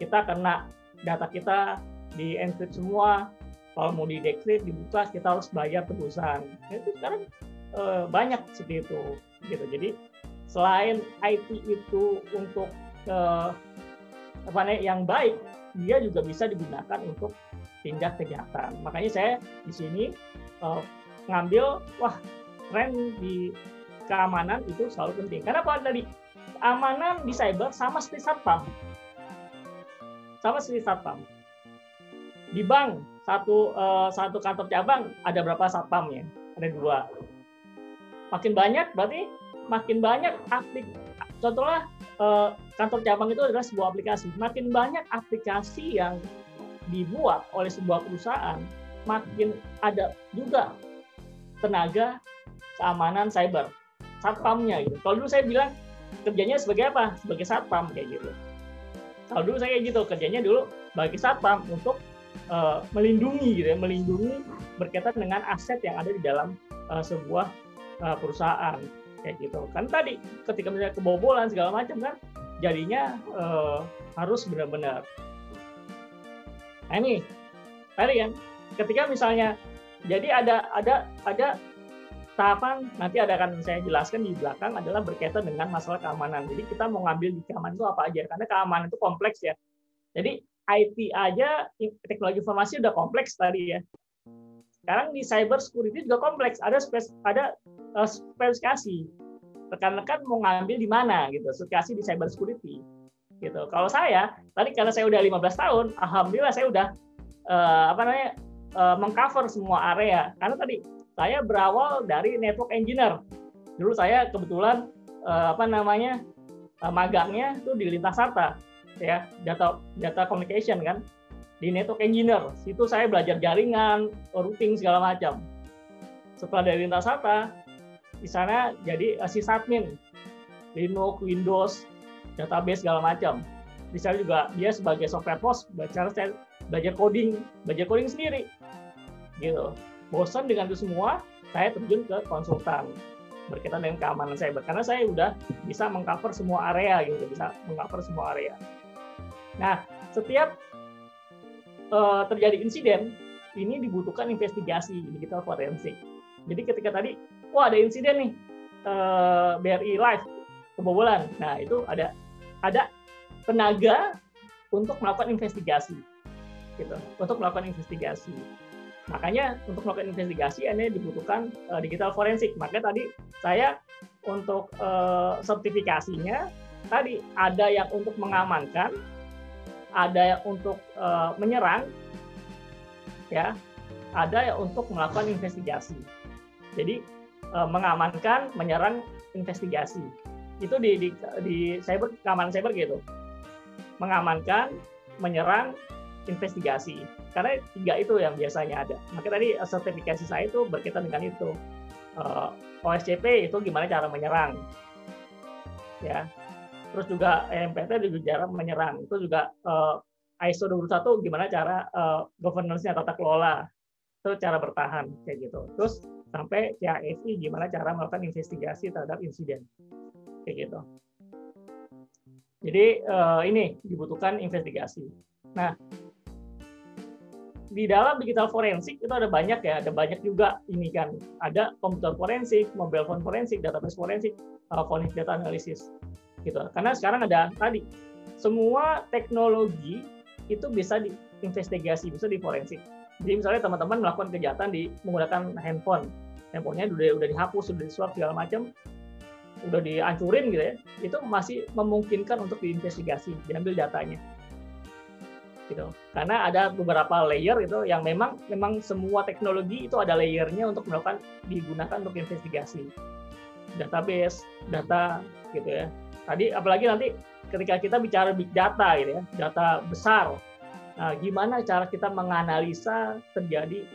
Kita kena data kita di encrypt semua, kalau mau di decrypt, dibuka, kita harus bayar tebusan. Itu sekarang e, banyak seperti itu. gitu. Jadi selain IT itu untuk e, apa nih yang baik, dia juga bisa digunakan untuk tindak kejahatan. Makanya saya di sini ngambil wah tren di keamanan itu selalu penting. Karena apa tadi? Keamanan di cyber sama seperti satpam. Sama seperti satpam. Di bank satu uh, satu kantor cabang ada berapa satpamnya? Ada dua. Makin banyak berarti makin banyak aplik. Contohnya uh, kantor cabang itu adalah sebuah aplikasi. Makin banyak aplikasi yang dibuat oleh sebuah perusahaan, makin ada juga tenaga keamanan cyber satpamnya gitu. Kalau dulu saya bilang kerjanya sebagai apa? Sebagai satpam kayak gitu. Kalau dulu saya kayak gitu kerjanya dulu bagi satpam untuk uh, melindungi gitu ya, melindungi berkaitan dengan aset yang ada di dalam uh, sebuah uh, perusahaan kayak gitu. Kan tadi ketika misalnya kebobolan segala macam kan jadinya uh, harus benar-benar. Nah ini tadi kan ketika misalnya jadi ada ada ada tahapan nanti ada akan saya jelaskan di belakang adalah berkaitan dengan masalah keamanan. Jadi kita mau ngambil di keamanan itu apa aja? Karena keamanan itu kompleks ya. Jadi IT aja teknologi informasi udah kompleks tadi ya. Sekarang di cyber security juga kompleks. Ada spes, ada uh, spesifikasi. Rekan-rekan mau ngambil di mana gitu, spesifikasi di cyber security. Gitu. Kalau saya tadi karena saya udah 15 tahun, alhamdulillah saya udah uh, apa namanya uh, mengcover semua area. Karena tadi saya berawal dari network engineer. Dulu saya kebetulan uh, apa namanya uh, magangnya itu di Lintas Sarta ya data data communication kan di network engineer. Situ saya belajar jaringan, routing segala macam. Setelah dari lintas apa, di sana jadi sysadmin, Linux, Windows, database segala macam. Di sana juga dia sebagai software belajar saya belajar coding, belajar coding sendiri. Gitu. Bosan dengan itu semua, saya terjun ke konsultan berkaitan dengan keamanan cyber karena saya udah bisa mengcover semua area gitu, bisa mengcover semua area. Nah, setiap uh, terjadi insiden, ini dibutuhkan investigasi digital forensik. Jadi ketika tadi, wah ada insiden nih uh, eh, BRI Live kebobolan, nah itu ada ada tenaga untuk melakukan investigasi, gitu, untuk melakukan investigasi. Makanya untuk melakukan investigasi ini dibutuhkan uh, digital forensik. Makanya tadi saya untuk uh, sertifikasinya tadi ada yang untuk mengamankan, ada yang untuk uh, menyerang, ya, ada yang untuk melakukan investigasi. Jadi uh, mengamankan, menyerang, investigasi. Itu di di, di cyber keamanan cyber gitu. Mengamankan, menyerang, investigasi. Karena tiga itu yang biasanya ada. Maka tadi sertifikasi saya itu berkaitan dengan itu. Uh, OSCP itu gimana cara menyerang, ya terus juga EMPT juga jarang menyerang. Itu juga uh, ISO 21 gimana cara uh, governance-nya tata kelola. Itu cara bertahan kayak gitu. Terus sampai CASI gimana cara melakukan investigasi terhadap insiden. Kayak gitu. Jadi uh, ini dibutuhkan investigasi. Nah, di dalam digital forensik itu ada banyak ya, ada banyak juga ini kan. Ada komputer forensik, mobile phone forensik, database forensik, uh, data analysis gitu. Karena sekarang ada tadi semua teknologi itu bisa diinvestigasi, bisa diforensik. Jadi misalnya teman-teman melakukan kejahatan di menggunakan handphone, handphonenya udah udah dihapus, udah disuap segala macam, udah dihancurin gitu ya, itu masih memungkinkan untuk diinvestigasi, diambil datanya. Gitu. Karena ada beberapa layer itu yang memang memang semua teknologi itu ada layernya untuk melakukan digunakan untuk investigasi. Database, data gitu ya Tadi apalagi nanti ketika kita bicara big data gitu ya, data besar. Nah, gimana cara kita menganalisa terjadi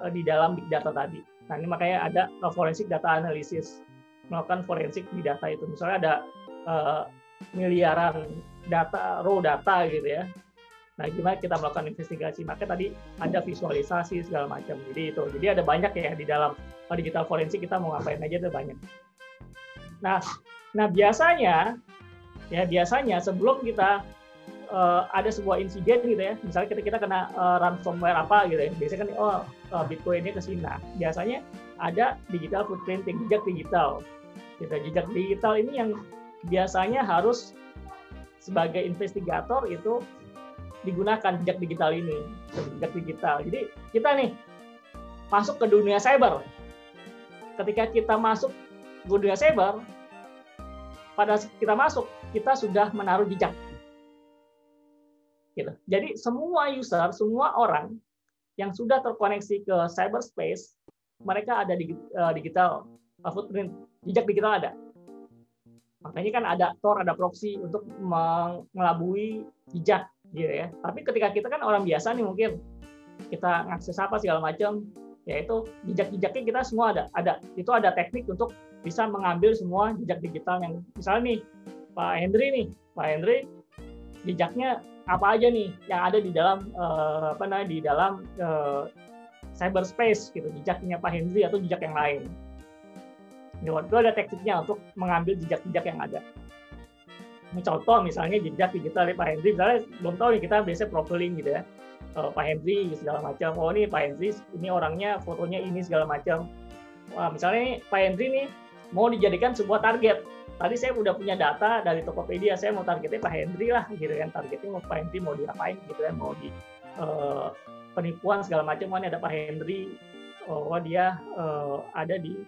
uh, di dalam big data tadi. Nah, ini makanya ada forensic data analysis. Melakukan forensik di data itu. Misalnya ada uh, miliaran data, raw data gitu ya. Nah, gimana kita melakukan investigasi? Maka tadi ada visualisasi segala macam. Jadi itu. Jadi ada banyak ya di dalam digital forensik kita mau ngapain aja ada banyak. Nah, Nah, biasanya ya biasanya sebelum kita uh, ada sebuah insiden gitu ya, misalnya kita kita kena uh, ransomware apa gitu ya, biasanya kan oh uh, Bitcoinnya ke sini. Nah, biasanya ada digital footprinting, jejak digital. Gitu. Jejak digital ini yang biasanya harus sebagai investigator itu digunakan jejak digital ini, jejak digital. Jadi kita nih masuk ke dunia cyber. Ketika kita masuk ke dunia cyber, pada kita masuk kita sudah menaruh jejak. Gitu. Jadi semua user, semua orang yang sudah terkoneksi ke cyberspace, mereka ada di uh, digital uh, footprint, jejak digital ada. Makanya kan ada Tor, ada proxy untuk mengelabui jejak, gitu ya. Tapi ketika kita kan orang biasa nih mungkin kita ngakses apa segala macam, yaitu jejak-jejaknya kita semua ada. Ada itu ada teknik untuk bisa mengambil semua jejak digital yang misalnya nih Pak Hendri nih Pak Hendri jejaknya apa aja nih yang ada di dalam uh, apa namanya di dalam uh, cyberspace gitu jejaknya Pak Hendri atau jejak yang lain itu ada tekniknya untuk mengambil jejak-jejak yang ada ini contoh misalnya jejak digital dari Pak Hendri misalnya belum tahu nih kita biasa profiling gitu ya uh, Pak Hendri segala macam oh ini Pak Hendri ini orangnya fotonya ini segala macam Wah, misalnya nih, Pak Hendri nih mau dijadikan sebuah target. Tadi saya udah punya data dari Tokopedia, saya mau targetnya Pak Hendri lah, gitu kan. Targetnya mau Pak Hendri mau diapain, gitu kan. Mau di uh, penipuan segala macam, mana ada Pak Hendri, oh dia uh, ada di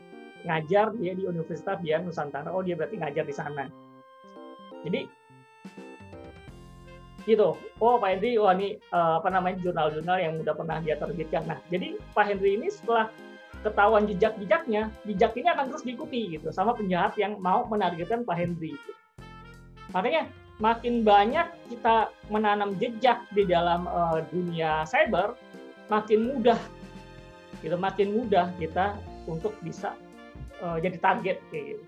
ngajar dia di Universitas dia Nusantara, oh dia berarti ngajar di sana. Jadi gitu. Oh Pak Hendri, wah ini uh, apa namanya jurnal-jurnal yang udah pernah dia terbitkan. Nah, jadi Pak Hendri ini setelah ketahuan jejak-jejaknya, jejak ini akan terus diikuti gitu sama penjahat yang mau menargetkan Pak Hendri. Gitu. Makanya makin banyak kita menanam jejak di dalam uh, dunia cyber, makin mudah gitu, makin mudah kita untuk bisa uh, jadi target kayak gitu.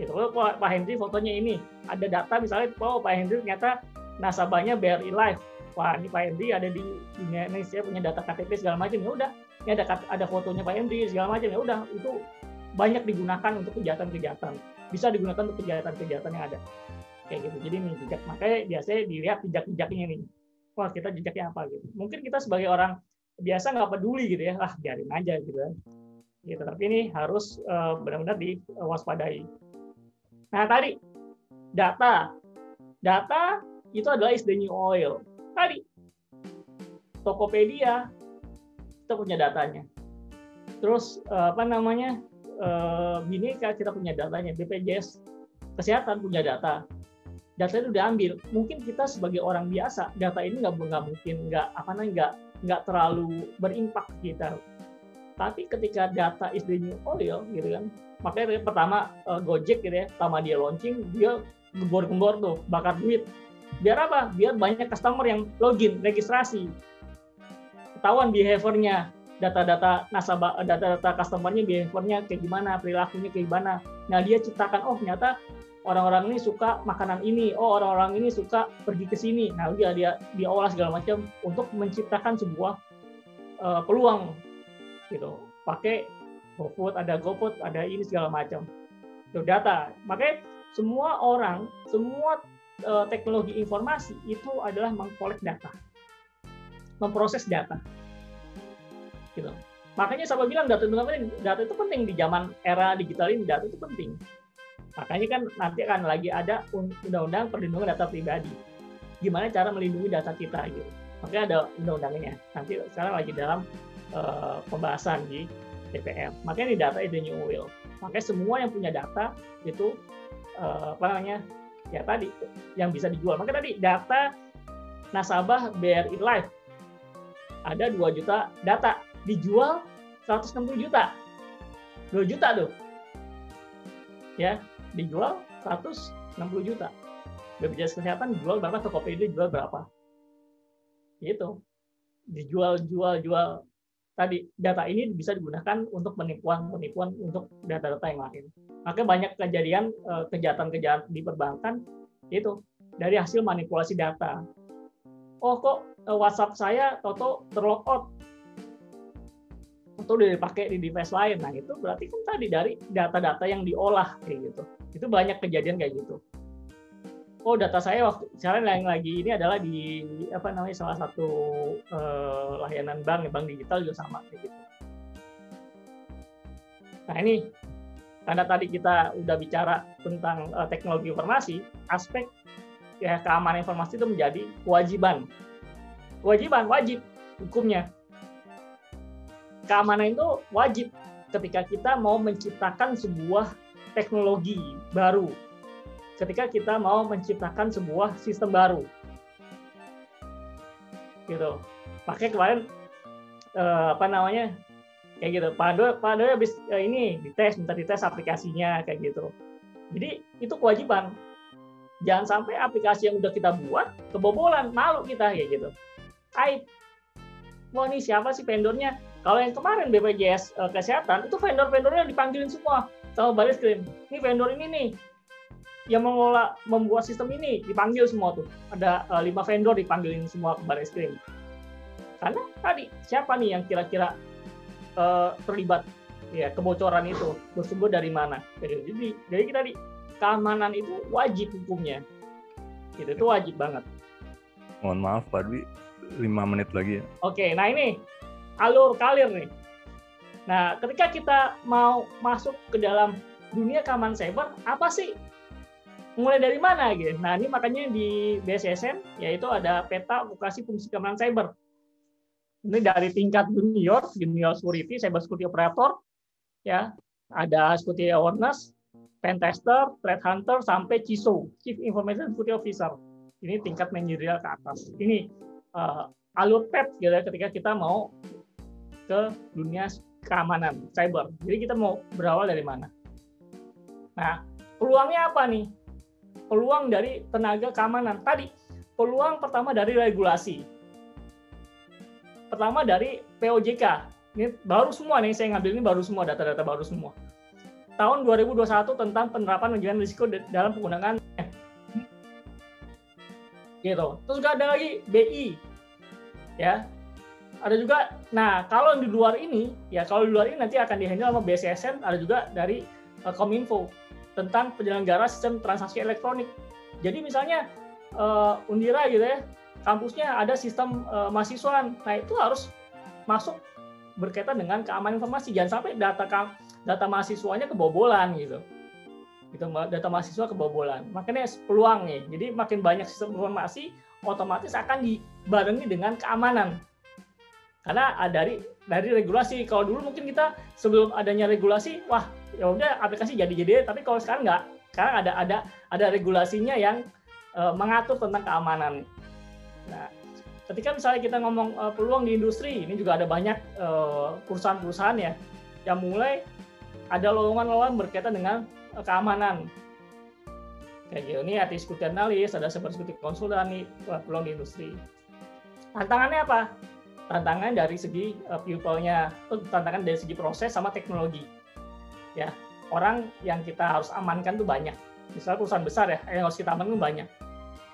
Gitu. Pak Hendri fotonya ini ada data misalnya, oh Pak Hendri ternyata nasabahnya BRI Life. Wah ini Pak Hendri ada di dunia Indonesia punya data KTP segala macam ya udah. Ini ada ada fotonya Pak Hendri segala macam ya udah. Itu banyak digunakan untuk kejahatan-kejahatan bisa digunakan untuk kejahatan-kejahatan yang ada. Kayak gitu. Jadi nih jejak. Makanya biasanya dilihat jejak-jejaknya nih wah kita jejaknya apa gitu. Mungkin kita sebagai orang biasa nggak peduli gitu ya. Ah biarin aja gitu kan. Gitu. Tapi ini harus uh, benar-benar diwaspadai nah tadi data data itu adalah is the new oil tadi Tokopedia kita punya datanya. Terus eh, apa namanya eh, Bineka kita punya datanya, BPJS kesehatan punya data. Data itu diambil. Mungkin kita sebagai orang biasa data ini nggak nggak mungkin nggak apa namanya nggak nggak terlalu berimpak kita. Tapi ketika data is the new oil gitu kan, makanya pertama eh, Gojek gitu ya, pertama dia launching dia gembor-gembor tuh bakar duit. Biar apa? Biar banyak customer yang login, registrasi ketahuan behaviornya data-data nasabah data-data customernya behaviornya kayak gimana perilakunya kayak gimana nah dia ciptakan oh ternyata orang-orang ini suka makanan ini oh orang-orang ini suka pergi ke sini nah dia dia dia olah segala macam untuk menciptakan sebuah uh, peluang gitu pakai GoFood ada GoFood ada ini segala macam itu data makanya semua orang semua uh, teknologi informasi itu adalah mengkolek data memproses data. Gitu. Makanya saya bilang data itu penting. Data itu penting di zaman era digital ini. Data itu penting. Makanya kan nanti akan lagi ada undang-undang perlindungan data pribadi. Gimana cara melindungi data kita gitu. Makanya ada undang-undangnya. Nanti sekarang lagi dalam uh, pembahasan di DPR. Makanya di data itu new will. Makanya semua yang punya data itu uh, apa namanya ya tadi yang bisa dijual. Makanya tadi data nasabah BRI Life. Ada 2 juta data. Dijual 160 juta. 2 juta tuh. Ya dijual 160 juta. BPJS kesehatan jual berapa Tokopedia jual berapa. Gitu. Dijual jual jual tadi data ini bisa digunakan untuk penipuan penipuan untuk data-data yang lain maka banyak kejadian eh, kejahatan-kejahatan di perbankan itu dari hasil manipulasi data oh kok eh, WhatsApp saya toto terlogout atau udah dipakai di device lain. Nah itu berarti kan tadi dari data-data yang diolah kayak gitu. Itu banyak kejadian kayak gitu. Oh data saya waktu sekarang yang lagi ini adalah di apa namanya salah satu eh, layanan bank, bank digital juga sama kayak gitu. Nah ini karena tadi kita udah bicara tentang uh, teknologi informasi, aspek ya keamanan informasi itu menjadi kewajiban. Kewajiban, wajib hukumnya. Keamanan itu wajib ketika kita mau menciptakan sebuah teknologi baru. Ketika kita mau menciptakan sebuah sistem baru. Gitu. Pakai kemarin eh, apa namanya? kayak gitu. Pak Ando, habis eh, ini dites, minta dites aplikasinya kayak gitu. Jadi itu kewajiban jangan sampai aplikasi yang udah kita buat kebobolan malu kita kayak gitu aib wah ini siapa sih vendornya kalau yang kemarin BPJS eh, kesehatan itu vendor-vendornya dipanggilin semua sama baris krim ini vendor ini nih yang mengelola membuat sistem ini dipanggil semua tuh ada uh, lima vendor dipanggilin semua ke baris krim karena tadi siapa nih yang kira-kira uh, terlibat ya kebocoran itu bersumber dari mana jadi jadi kita di keamanan itu wajib hukumnya. Gitu, itu wajib banget. Mohon maaf Pak Dwi, 5 menit lagi ya. Oke, nah ini alur kalir nih. Nah, ketika kita mau masuk ke dalam dunia keamanan cyber, apa sih? Mulai dari mana gitu? Nah, ini makanya di BSSN yaitu ada peta vokasi fungsi keamanan cyber. Ini dari tingkat junior, junior security, cyber security operator, ya, ada security awareness, pen tester, threat hunter, sampai CISO, Chief Information Security Officer. Ini tingkat manajerial ke atas. Ini uh, alur pet gitu ya ketika kita mau ke dunia keamanan cyber. Jadi kita mau berawal dari mana? Nah, peluangnya apa nih? Peluang dari tenaga keamanan. Tadi, peluang pertama dari regulasi. Pertama dari POJK. Ini baru semua nih, saya ngambil ini baru semua, data-data baru semua. Tahun 2021 tentang penerapan manajemen risiko dalam penggunaan gitu. Terus juga ada lagi BI, ya ada juga nah kalau di luar ini ya kalau di luar ini nanti akan dihandle sama BSSN ada juga dari uh, Kominfo tentang penyelenggara sistem transaksi elektronik. Jadi misalnya uh, Undira gitu ya kampusnya ada sistem uh, mahasiswa nah itu harus masuk berkaitan dengan keamanan informasi. Jangan sampai data data mahasiswanya kebobolan gitu. Gitu data mahasiswa kebobolan. Makanya peluang nih. Jadi makin banyak sistem informasi otomatis akan dibarengi dengan keamanan. Karena dari dari regulasi. Kalau dulu mungkin kita sebelum adanya regulasi wah ya udah aplikasi jadi jadi tapi kalau sekarang nggak. Sekarang ada ada ada regulasinya yang uh, mengatur tentang keamanan. Nah ketika misalnya kita ngomong uh, peluang di industri ini juga ada banyak uh, perusahaan-perusahaan ya yang mulai ada lowongan-lowongan berkaitan dengan uh, keamanan. Kayak gitu. Ini artis security analis ada seperti konsultan nih peluang di industri. Tantangannya apa tantangan dari segi uh, people-nya, tantangan dari segi proses sama teknologi. Ya, orang yang kita harus amankan tuh banyak. Misalnya perusahaan besar ya, yang harus kita amankan banyak.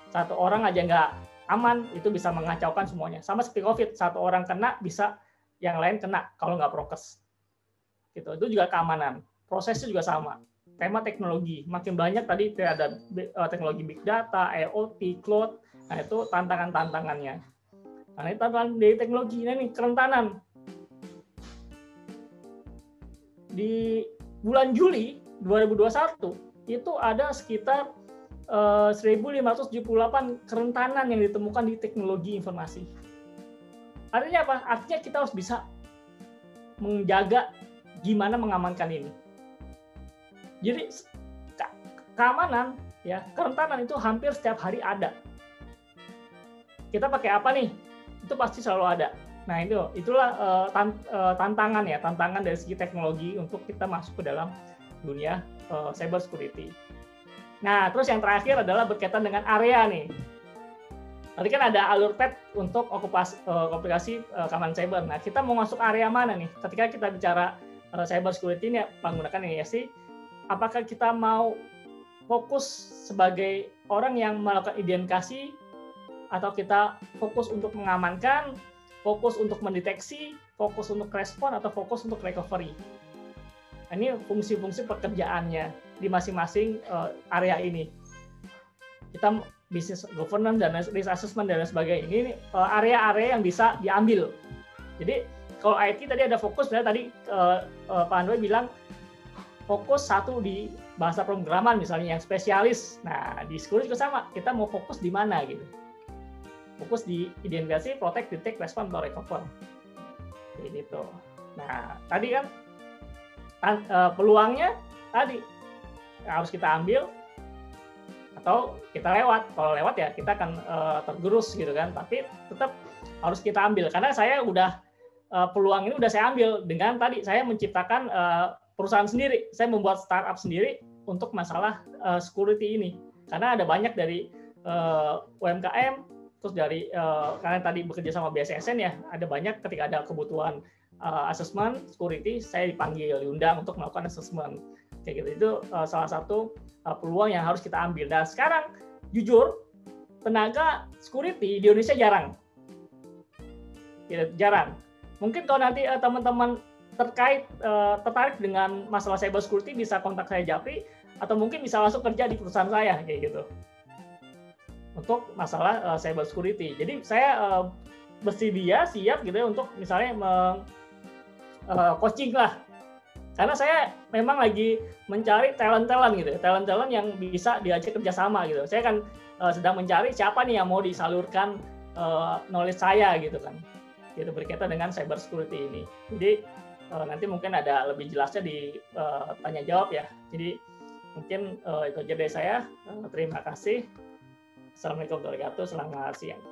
Satu orang aja nggak aman, itu bisa mengacaukan semuanya. Sama seperti COVID, satu orang kena, bisa yang lain kena kalau nggak prokes. Gitu. Itu juga keamanan. Prosesnya juga sama. Tema teknologi, makin banyak tadi ada eh, teknologi big data, IoT, cloud, nah itu tantangan-tantangannya Ini tantangan dari teknologi ini kerentanan. Di bulan Juli 2021 itu ada sekitar eh, 1578 kerentanan yang ditemukan di teknologi informasi. Artinya apa? Artinya kita harus bisa menjaga gimana mengamankan ini. Jadi keamanan ya kerentanan itu hampir setiap hari ada. Kita pakai apa nih? Itu pasti selalu ada. Nah itu itulah uh, tan uh, tantangan ya tantangan dari segi teknologi untuk kita masuk ke dalam dunia uh, cyber security. Nah terus yang terakhir adalah berkaitan dengan area nih. Tadi kan ada alur pet untuk okupasi uh, aplikasi uh, keamanan cyber. Nah kita mau masuk area mana nih? Ketika kita bicara uh, cyber security ini menggunakan ini ya sih, apakah kita mau fokus sebagai orang yang melakukan identifikasi atau kita fokus untuk mengamankan, fokus untuk mendeteksi, fokus untuk respon atau fokus untuk recovery. Nah, ini fungsi-fungsi pekerjaannya di masing-masing uh, area ini. Kita bisnis governance dan risk assessment dan sebagainya ini uh, area-area yang bisa diambil. Jadi kalau IT tadi ada fokus, sebenarnya tadi uh, uh, Pak Andoi bilang fokus satu di bahasa pemrograman misalnya yang spesialis. Nah di sekolah juga sama, kita mau fokus di mana gitu fokus di identifikasi, protect, detect, respond, atau recover. Ini tuh. Nah, tadi kan uh, peluangnya tadi harus kita ambil atau kita lewat. Kalau lewat ya kita akan uh, tergerus gitu kan. Tapi tetap harus kita ambil karena saya udah uh, peluang ini udah saya ambil dengan tadi saya menciptakan perusahaan sendiri. Saya membuat startup sendiri untuk masalah security ini. Karena ada banyak dari UMKM terus dari uh, kalian tadi bekerja sama BSSN ya ada banyak ketika ada kebutuhan uh, assessment security saya dipanggil diundang untuk melakukan assessment. Kayak gitu. Itu uh, salah satu uh, peluang yang harus kita ambil. Dan sekarang jujur tenaga security di Indonesia jarang. Ya, jarang. Mungkin kalau nanti uh, teman-teman terkait uh, tertarik dengan masalah cyber security bisa kontak saya Japri atau mungkin bisa langsung kerja di perusahaan saya kayak gitu untuk masalah uh, cyber security. Jadi saya uh, bersedia siap gitu ya untuk misalnya me, uh, coaching lah karena saya memang lagi mencari talent-talent gitu, talent-talent yang bisa diajak kerjasama gitu. Saya kan uh, sedang mencari siapa nih yang mau disalurkan uh, knowledge saya gitu kan, gitu berkaitan dengan cyber security ini. Jadi uh, nanti mungkin ada lebih jelasnya di uh, tanya jawab ya. Jadi mungkin uh, itu aja dari saya. Terima kasih. Assalamualaikum warahmatullahi wabarakatuh. Selamat siang.